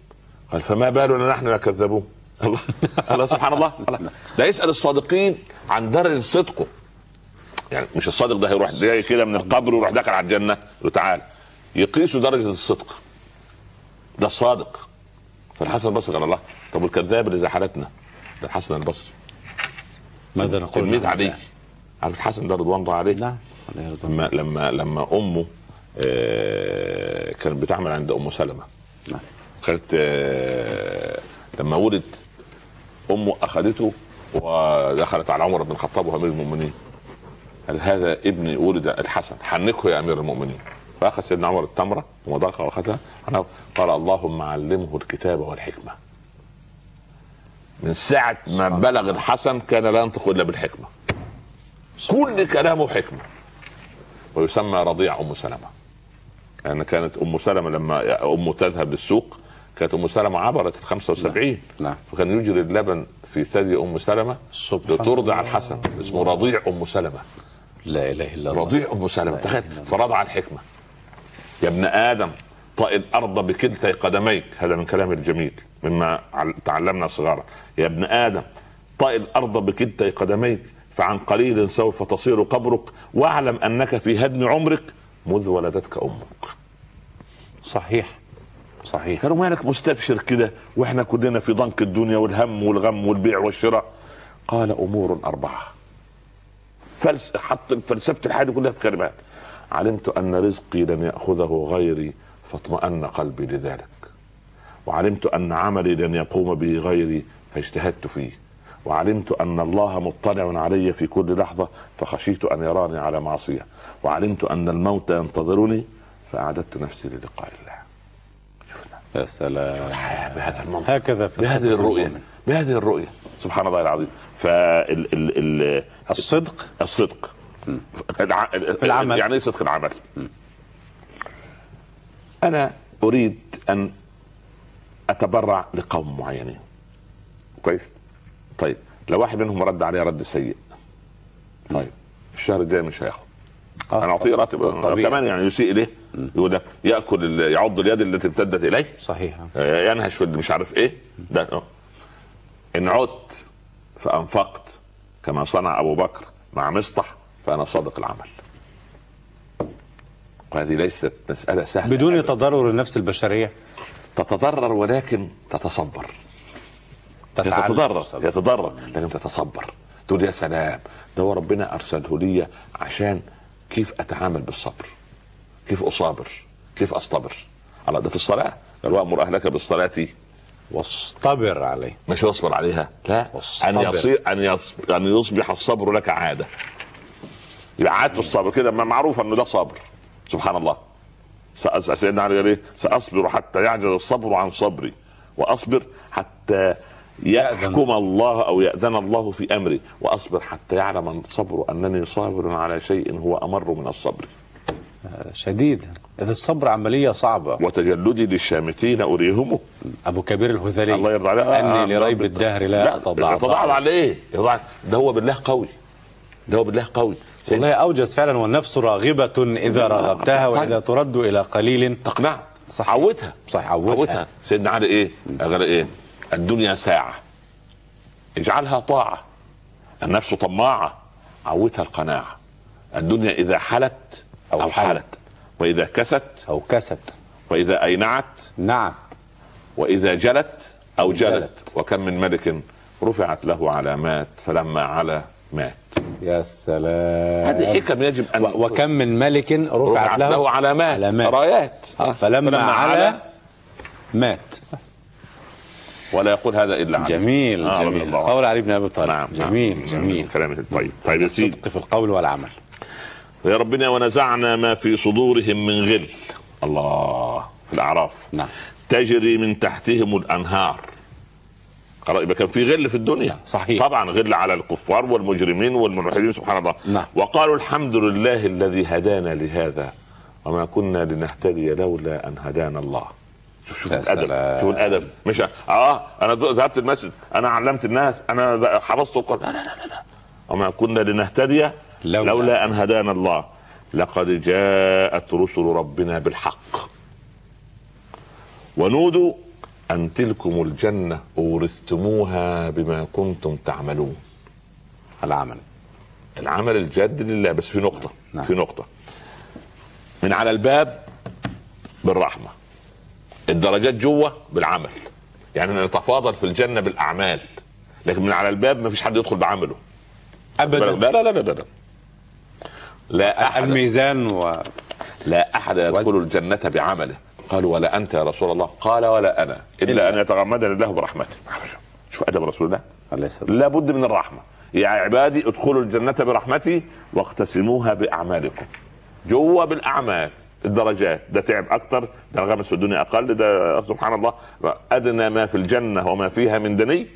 قال فما بالنا نحن لا كذبون. الله. سبحان الله. ده يسأل الصادقين عن درجة صدقه. يعني مش الصادق ده هيروح جاي كده من القبر ويروح داخل على الجنة. يقول له تعال. يقيسوا درجة الصدق. ده الصادق فالحسن البصري قال الله. طب والكذاب اللي زي حالتنا؟ ده الحسن البصري. ماذا نقول تلميذ؟ علي. عارف الحسن ده رضوان الله عليه؟ نعم. لما لما لما أمه كانت بتعمل عند أم سلمة. نعم. كانت آه، لما ولد أمه أخذته ودخلت على عمر بن الخطاب وهو أمير المؤمنين. قال هذا ابني ولد الحسن حنكه يا أمير المؤمنين. فأخذ سيدنا عمر التمرة وضاق وأخذها. قال اللهم علمه الكتاب والحكمة. من ساعة ما بلغ الحسن كان لا ينطق إلا بالحكمة. كل كلامه حكمة. ويسمى رضيع أم سلمة. لأن يعني كانت أم سلمة لما أمه تذهب للسوق كانت أم سلمة عبرت ال 75 نعم. نعم. فكان يجري اللبن في ثدي أم سلمة. لترضع الحسن اسمه رضيع أم سلمة. لا إله إلا الله. رضيع أم سلمة. تخيل فرضع الحكمة. يا ابن آدم طئ الأرض بكلتي قدميك. هذا من كلام الجميل مما تعلمنا صغارا. يا ابن آدم طئ الأرض بكلتي قدميك فعن قليل سوف تصير قبرك. واعلم أنك في هدم عمرك مذ ولدتك أمك. صحيح. صحيح. كانوا مالك مستبشر كده وإحنا كلنا في ضنك الدنيا والهم والغم والبيع والشراء. قال أمور أربعة. فلس حط فلسفة الحياة كلها في كلمات. علمت أن رزقي لن يأخذه غيري فاطمأن قلبي لذلك. وعلمت أن عملي لن يقوم به غيري فاجتهدت فيه. وعلمت أن الله مطلع علي في كل لحظة فخشيت أن يراني على معصية. وعلمت أن الموت ينتظرني فأعددت نفسي للقاء الله. يا سلام. بهذا المنطق. هكذا بهذه الرؤية. بهذه الرؤية. سبحان الله العظيم. فال ال ال الصدق؟ الصدق. في العمل. يعني إيه صدق العمل؟ أنا أريد أن أتبرع لقوم معينين. كويس؟ طيب. لو واحد منهم رد عليه رد سيء. طيب. الشهر الجاي مش هياخد. آه أنا أعطيه راتب. كمان يعني يسيء اليه يقول لك يأكل يعض اليد التي امتدت إليه. صحيح. آه، ينهش في مش عارف إيه. ده. إن عدت فأنفقت كما صنع أبو بكر مع مصطح فأنا صادق العمل. وهذه ليست مسألة سهلة. بدون تضرر النفس البشرية. تتضرر ولكن تتصبر. تتضرر يتضرر لكن تتصبر. تقول يا سلام ده ربنا أرسله لي عشان كيف أتعامل بالصبر. كيف أصابر؟ كيف أصطبر؟ على ده في الصلاة. قال وأمر أهلك بالصلاة واصطبر عليه. مش يصبر عليها. لا أن يصير أن يصبح, أن يصبح الصبر لك عادة. يبقى عادة الصبر كده معروف إنه ده صبر. سبحان الله. سيدنا علي قال إيه؟ سأصبر حتى يعجز الصبر عن صبري. وأصبر حتى يحكم الله أو يأذن الله في أمري. وأصبر حتى يعلم الصبر أنني صابر على شيء هو أمر من الصبر. شديد. اذا الصبر عملية صعبة. وتجلدي للشامتين أريهم. أبو كبير الهذلي. الله يرضى عليه. أني آه لريب الدهر لا اتضاعف اتضاعف عليه. ده هو بالله قوي. ده هو بالله قوي. والله أوجز فعلا والنفس راغبة إذا رغبتها وإذا ترد إلى قليل. تقنع. صح عودها. صح عودها, عودها. سيدنا علي إيه؟ قال إيه؟ الدنيا ساعة. اجعلها طاعة. النفس طماعة. عودها القناعة. الدنيا إذا حلت أو, أو حلت. حلت. وإذا كست أوكست. وإذا أينعت نعت. وإذا جلت أوجلت, جلت. وكم من ملك رفعت له علامات فلما علا مات. يا سلام. هذه حكم يجب أن وكم من ملك رفعت, رفعت له, له علامات, علامات. رايات. فلما, فلما علا مات. ولا يقول هذا إلا علي. جميل آه جميل. قول علي بن أبي طالب. نعم جميل نعم. جميل كلام طيب طيب يا سيدي. في القول والعمل. يا ربنا ونزعنا ما في صدورهم من غل. الله في الأعراف. نعم. تجري من تحتهم الأنهار. خلاص يبقى كان في غل في الدنيا. صحيح. طبعا غل على الكفار والمجرمين والملحدين سبحان الله. نعم. وقالوا الحمد لله الذي هدانا لهذا وما كنا لنهتدي لولا أن هدانا الله. شوف شوف الأدب شوف الأدب. مش آه أنا ذهبت المسجد أنا علمت الناس أنا حفظت القرآن. لا لا لا لا. وما كنا لنهتدي لولا, لولا أن هدانا الله لقد جاءت رسل ربنا بالحق. ونودوا أن تلكم الجنة أورثتموها بما كنتم تعملون. العمل. العمل الجاد لله. بس في نقطة نعم. في نقطة. من على الباب بالرحمة. الدرجات جوة بالعمل. يعني نتفاضل في الجنة بالأعمال لكن من على الباب ما فيش حد يدخل بعمله. أبدا. لا لا لا لا لا, لا أحد الميزان و لا أحد يدخل الجنة بعمله. قالوا ولا أنت يا رسول الله؟ قال ولا أنا. إلا أن يتغمدني الله برحمته. شوف أدب رسول الله عليه السلام. لابد من الرحمة. يا عبادي ادخلوا الجنة برحمتي واقتسموها بأعمالكم. جوا بالأعمال. الدرجات. ده تعب أكتر ده انغمس في الدنيا أقل ده سبحان الله. أدنى ما في الجنة وما فيها من دني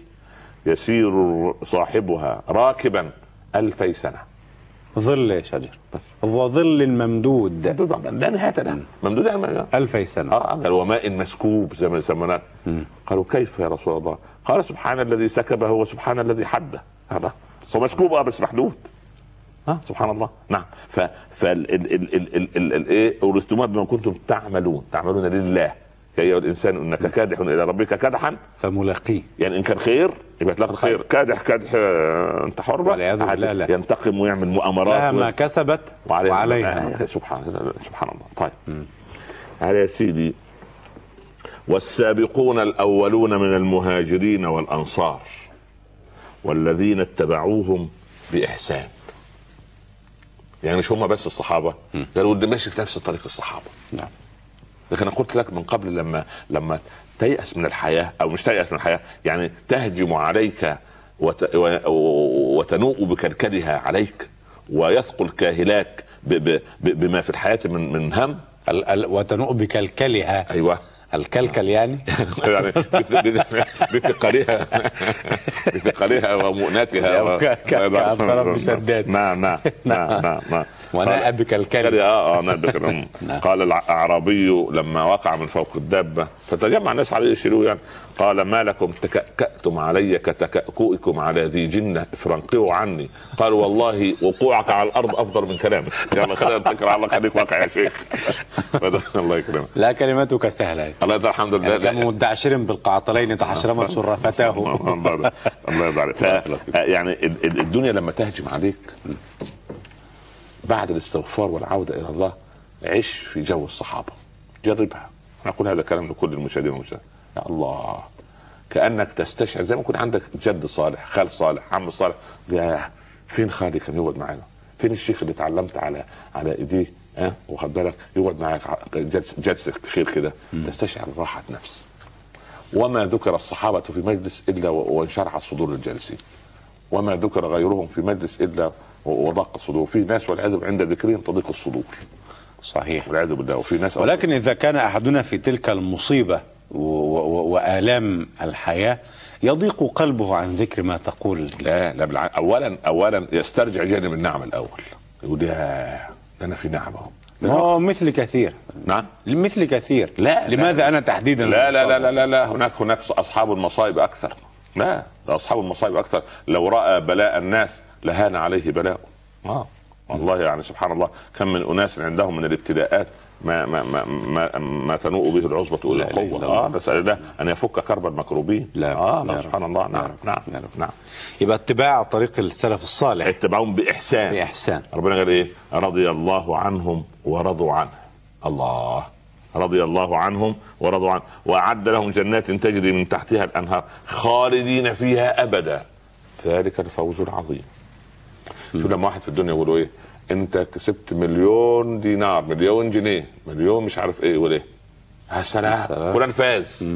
يسير صاحبها راكبا ألفي سنة. ظل شجر. وظل ممدود. لا نهاية له ممدود يعني ألفي سنة. آه قال وماء مسكوب زي ما سميناه قالوا كيف يا رسول الله؟ قال سبحان الذي سكبه وسبحان الذي حده هذا هو مسكوب آه بس محدود. ها سبحان الله. نعم. ف فال ال ال ال ال ال ال إيه اورثتموها بما كنتم تعملون تعملون لله. يا أيها الإنسان إنك كادح إلى ربك كدحا. فملاقيه. يعني إن كان خير يبقى تلاقي الخير كادح كادح آه، أنت حر. بقى. والعياذ بالله. عاد لا. ينتقم ويعمل مؤامرات لها و- ما كسبت وعليها, وعليها. آه، سبحان سبحان الله. طيب. على يا سيدي والسابقون الأولون من المهاجرين والأنصار والذين اتبعوهم بإحسان. يعني مش هم بس الصحابة ده الولد ماشي في نفس طريق الصحابة. نعم. لكن أنا قلت لك من قبل لما لما تيأس من الحياة أو مش تيأس من الحياة يعني تهجم عليك وت... و... وتنوء بكلكلها عليك ويثقل كاهلاك ب... ب... ب... بما في الحياة من من هم. ال- ال- وتنوء بكلكلها. أيوه. الكلكل يعني؟ يعني بث- بثقلها. بثقلها ومؤنتها كأنطرف بشداد. نعم نعم. نعم نعم. نعم وناء بكلكل آه آه بكلام. نعم. قال الأعرابي لما وقع من فوق الدابة فتجمع الناس عليه يشيلوه يعني. قال ما لكم تكأكأتم علي كتكأكؤكم على ذي جنة فرنقوا عني. قال والله وقوعك على الأرض أفضل من كلامك. يلا خلينا نتكل على الله خليك واقع يا شيخ. الله يكرمك. لا كلمتك سهلة. الله يرضى الحمد لله. يعني كم مدعشر بالقعطلين تحشرمت شرفتاه الله ف- يعني ال- ال- الدنيا لما تهجم عليك بعد الاستغفار والعودة إلى الله عش في جو الصحابة. جربها. أنا أقول هذا كلام لكل المشاهدين والمشاهدات. يا الله. كأنك تستشعر زي ما يكون عندك جد صالح خال صالح عم صالح. يا فين خالي كان يقعد معانا؟ فين الشيخ اللي اتعلمت على على إيديه؟ ها؟ واخد بالك؟ يقعد معاك جلسه جلسه خير كده. تستشعر راحة نفس. وما ذكر الصحابة في مجلس إلا و- وانشرحت صدور الجالسين. وما ذكر غيرهم في مجلس إلا وضاق الصدور. في ناس والعياذ عند ذكرهم تضيق الصدور. صحيح. والعياذ بالله. وفي ناس ولكن إذا كان أحدنا في تلك المصيبة و- و- وآلام الحياة يضيق قلبه عن ذكر ما تقول. لا لا بالع... اولا اولا يسترجع جانب النعم الأول. يقول يا أنا في نعم أنا- هو مثل كثير. نعم؟ مثل كثير. لا، لماذا أنا تحديدا؟ لا لا لا لا لا, لا. هناك هناك أصحاب المصائب أكثر. لا أصحاب المصائب أكثر. لو رأى بلاء الناس لهان عليه بلاء. آه. والله يعني سبحان الله كم من أناس عندهم من الابتلاءات ما ما ما ما, ما تنوء به العصبة إلى لا إله القوة. آه نسأل الله أن يفك كرب المكروبين. لا، آه لا. سبحان الله نعم. نعم رب. نعم. يبقى اتباع طريق السلف الصالح. اتبعهم بإحسان. بإحسان. ربنا قال إيه؟ رضي الله عنهم ورضوا عنه. الله. رضي الله عنهم ورضوا عنه. وأعد لهم جنات تجري من تحتها الأنهار خالدين فيها أبدا. ذلك الفوز العظيم. شوف لما واحد في الدنيا يقولوا إيه؟ أنت كسبت مليون دينار مليون جنيه مليون مش عارف إيه يقول إيه؟ يا سلام. فلان فاز.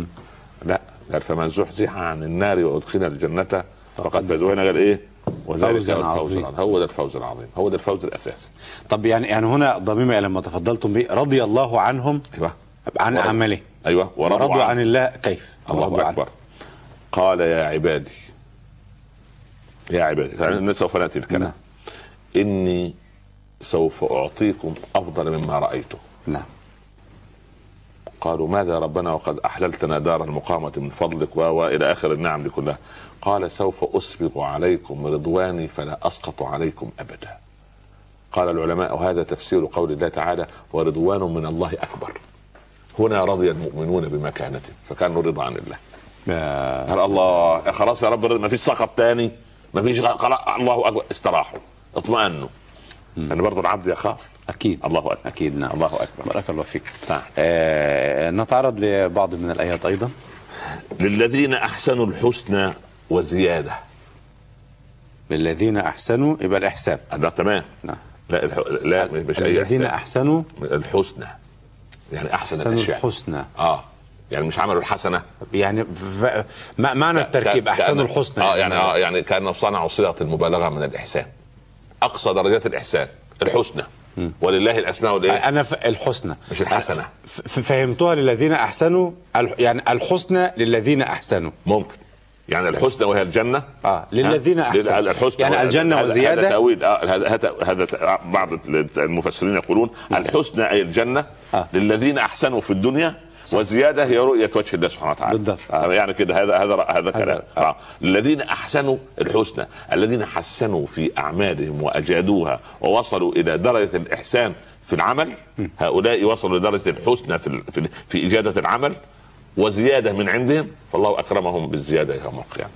لا قال فمن زحزح عن النار وأدخل الجنة فقد فاز. وهنا قال إيه؟ وذلك الفوز عظيم. العظيم. هو ده الفوز العظيم. هو ده الفوز الأساسي. طب يعني يعني هنا ضميمة إلى ما تفضلتم به رضي الله عنهم أيوه. عن. عمله أيوه. ورضوا عن عن الله كيف؟ الله ورضوا عنه. أكبر. قال يا عبادي يا عبادي يعني سوف نأتي الكلام. نعم. إني سوف أعطيكم أفضل مما رأيته. نعم. قالوا ماذا يا ربنا وقد أحللتنا دار المقامة من فضلك و- وإلى آخر النعم دي كلها قال سوف أسبغ عليكم رضواني فلا أسقط عليكم أبدا. قال العلماء وهذا تفسير قول الله تعالى ورضوان من الله أكبر. هنا رضي المؤمنون بمكانته فكانوا رضا عن الله. قال الله يا خلاص يا رب ما فيش سقط تاني ما فيش الله أكبر. استراحوا. اطمأنوا لأن برضه العبد يخاف. أكيد. الله أكبر. أكيد نعم. الله أكبر. بارك الله فيك. نعم. آه نتعرض لبعض من الآيات أيضا. للذين أحسنوا الحسنى وزيادة. للذين أحسنوا يبقى الإحسان. ده تمام. نعم. لا الح... لا مش اي الذين احسان أحسنوا. الحسنى. يعني أحسن احسن الأشياء. الحسنى. آه. يعني مش عملوا الحسنة. يعني ف... ما معنى التركيب كان- احسن كأن- الحسنى. آه يعني آه يعني كانوا صنعوا صيغة المبالغه من الإحسان. أقصى درجات الإحسان الحسنى. ولله الأسماء الايه أنا ف... الحسنى. مش الحسنه ف... فهمتها للذين أحسنوا. يعني الحسنى للذين أحسنوا. ممكن. يعني الحسنى وهي الجنة؟ آه للذين؟ أحسنوا. الحسنى يعني وهي- الجنة هذا- وزياده هذا تأويل. آه هذا هذا هذا ت- بعض المفسرين يقولون الحسنى أي الجنة آه. للذين أحسنوا في الدنيا وزيادة هي رؤية وجه الله سبحانه وتعالى بالضبط. آه. يعني كده هذا هذا هذا كلام آه. آه. الذين أحسنوا الحسنى الذين حسنوا في أعمالهم وأجادوها ووصلوا إلى درجة الإحسان في العمل هؤلاء وصلوا لدرجه الحسنى في في, في إجادة العمل وزيادة من عندهم فالله أكرمهم بالزيادة يوم القيامة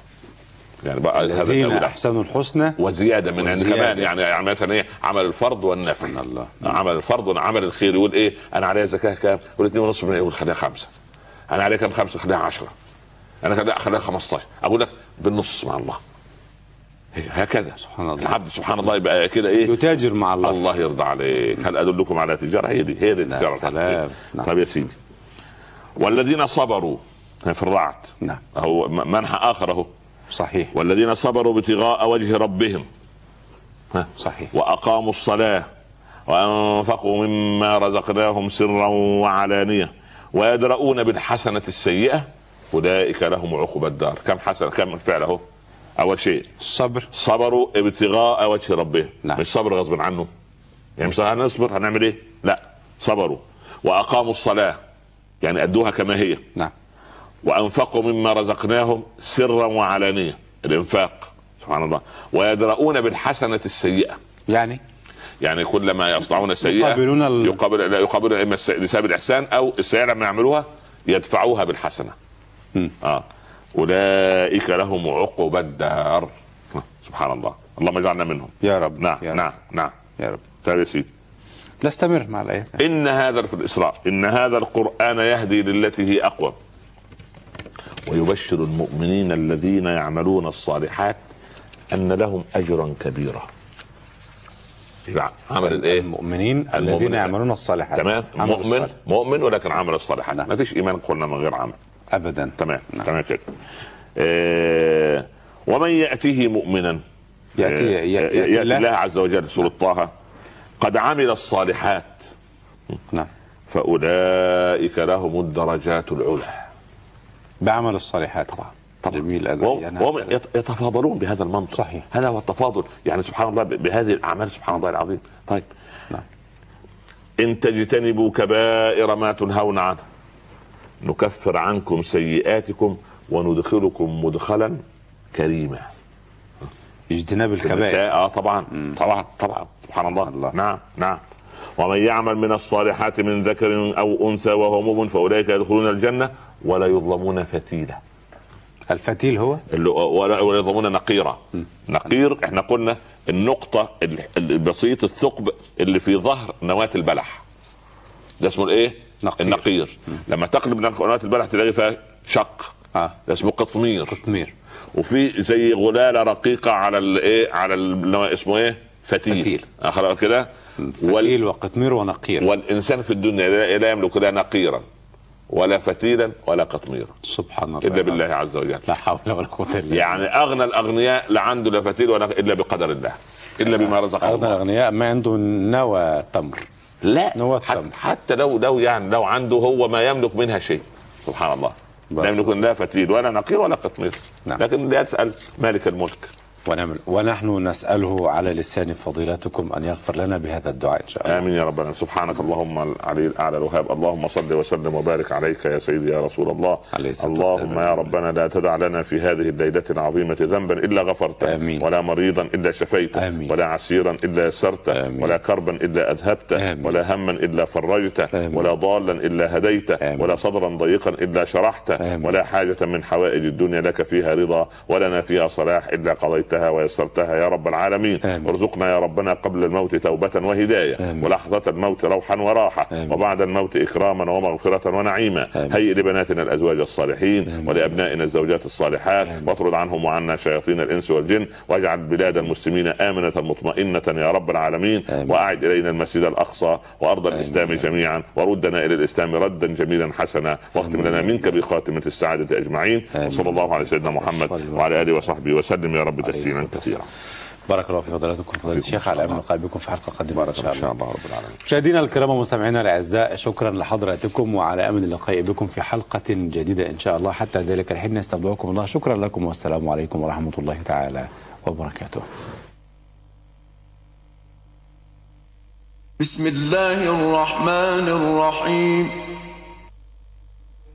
يعني بقى هذا الذين. أحسنوا الحسنى وزيادة من عند. كمان. يعني يعني مثلا إيه؟ عمل الفرض والنفل سبحان الله. عمل الفرض وعمل الخير. يقول إيه؟ أنا عليا زكاة كام؟ يقول 2 ونص يقول خليها خمسة. أنا عليا كام؟ خمسة. خليها 10 أنا خليها خليها 15 أقول لك بالنص مع الله. هكذا. سبحان الله. العبد سبحان الله يبقى كده إيه؟ يتاجر مع الله. الله يرضى عليك. هل أدلكم على تجارة؟ هي دي هي دي التجاره سلام. نعم. طيب يا سيدي. والذين صبروا في الرعد. نعم. هو منحى آخر أهو. صحيح. والذين صبروا ابتغاء وجه ربهم. ها؟ صحيح. وأقاموا الصلاة وأنفقوا مما رزقناهم سرا وعلانية. ويدرؤون بالحسنة السيئة. أولئك لهم عقبى الدار. كم حسنه كم الفعل اهو أول شيء. الصبر صبروا ابتغاء وجه ربهم. نعم. مش صبر غصب عنه. يعني مش هنصبر هنعمل إيه؟ لا. صبروا. وأقاموا الصلاة. يعني أدوها كما هي. نعم. وأنفقوا مما رزقناهم سرا وعلانية. الإنفاق سبحان الله. ويدرؤون بالحسنة السيئة. يعني؟ يعني كلما يصنعون سيئة يقابلون ال- يقابل لا يقابلون إما الس- لسبب الإحسان أو السيئة لما يعملوها يدفعوها بالحسنة. مم. آه. أولئك لهم عقبى الدار سبحان الله. اللهم اجعلنا منهم. يا رب نعم يا رب. نعم نعم. يا رب. طيب يا سيدي. نستمر مع الايه إن هذا في الإسراء. إن هذا القرآن يهدي للتي هي أقوى. ويبشر المؤمنين الذين يعملون الصالحات أن لهم أجرا كبيرا. عمل الإيه؟ المؤمنين الذين. يعملون الصالحات. تمام؟ مؤمن الصالح. مؤمن ولكن عمل الصالحات. نعم. ما فيش إيمان قلنا من غير عمل. ابدا. تمام نعم. تمام كده. آه ومن يأتيه مؤمنا. ياتي آه، يأتي الله الله. عز وجل سورة طه. قد عمل الصالحات. نعم. فأولئك لهم الدرجات العلى بعمل الصالحات. طبعا طبعا. جميل هذا وهم وهم يت- يتفاضلون بهذا المنطق. صحيح. هذا هو التفاضل. يعني سبحان الله بهذه الأعمال سبحان الله العظيم. طيب. نعم. إن تجتنبوا كبائر ما تنهون عنه نكفر عنكم سيئاتكم وندخلكم مدخلا كريما. اجتناب الكبائر. آه طبعا. طبعا طبعا. سبحان الله. الله. نعم نعم. ومن يعمل من الصالحات من ذكر أو أنثى وهو مؤمن فأولئك يدخلون الجنة ولا يظلمون فتيلا. الفتيل هو؟ اللي ولا يضمون نقيرة نقير إحنا قلنا النقطة ال- البسيط الثقب اللي في ظهر نواة البلح. ده اسمه الإيه؟ نقير. النقير. لما تقلب نواة البلح تلاقي فيها شق. آه. ده اسمه قطمير. قطمير. وفي زي غلالة رقيقة على الايه على اسمه إيه؟ فتيل, فتيل. آه كده؟ فتيل وقطمير ونقير. والإنسان في الدنيا لا- يملك لا نقيرا ولا فتيلا ولا قطميرا سبحان الله. الا بالله عز وجل. لا حول ولا قوة إلا بالله. يعني أغنى الأغنياء لا عنده لا فتيل ولا إلا بقدر الله إلا بما رزقه أغنى الأغنياء ما عنده نوى تمر. لا نوى حتى, التمر. حتى لو لو يعني لو عنده هو ما يملك منها شيء. سبحان الله. لا يملك لا فتيل ولا نقير ولا قطمير نعم. لكن لا يسأل مالك الملك. ونعمل ونحن نسأله على لسان فضيلتكم أن يغفر لنا بهذا الدعاء إن شاء الله آمين يا ربنا سبحانك اللهم العلي الأعلى الوهاب اللهم صل وسلم وبارك عليك يا سيدي يا رسول الله عليه اللهم. يا ربنا لا تدع لنا في هذه الليلة العظيمة ذنبا إلا غفرته آمين. ولا مريضا إلا شفيته آمين. ولا عسيرا إلا يسرته آمين. ولا كربا إلا أذهبته آمين. ولا هما إلا فرجته آمين. ولا ضالا إلا هديته آمين. ولا صدرا ضيقا إلا شرحته آمين. ولا حاجة من حوائج الدنيا لك فيها رضا ولنا فيها صلاح إلا قضيتها سهلتها ويسرتها يا رب العالمين آمين. ارزقنا يا ربنا قبل الموت توبة وهداية آمين. ولحظة الموت روحا وراحة آمين. وبعد الموت إكراما ومغفرة ونعيما آمين. هيئ لبناتنا الأزواج الصالحين آمين. ولأبنائنا الزوجات الصالحات آمين. واطرد عنهم وعنا شياطين الإنس والجن واجعل بلاد المسلمين آمنة مطمئنة يا رب العالمين آمين. وأعد إلينا المسجد الأقصى وأرض الإسلام جميعا وردنا إلى الإسلام ردا جميلا حسنا واختم آمين. لنا منك بخاتمة السعادة أجمعين آمين. وصلى الله على سيدنا محمد وعلى آله وصحبه وسلم يا رب تسليما الصلاة كثيرا بارك الله في فضلاتكم فضيلة الشيخ على أمل. اللقاء بكم في حلقة قادمة بارك ان شاء الله رب العالمين. مشاهدينا الكرام ومستمعينا الأعزاء شكرا لحضراتكم وعلى أمل اللقاء بكم في حلقة جديدة إن شاء الله. حتى ذلك الحين نستودعكم الله. شكرا لكم والسلام عليكم ورحمة الله تعالى وبركاته. بسم الله الرحمن الرحيم.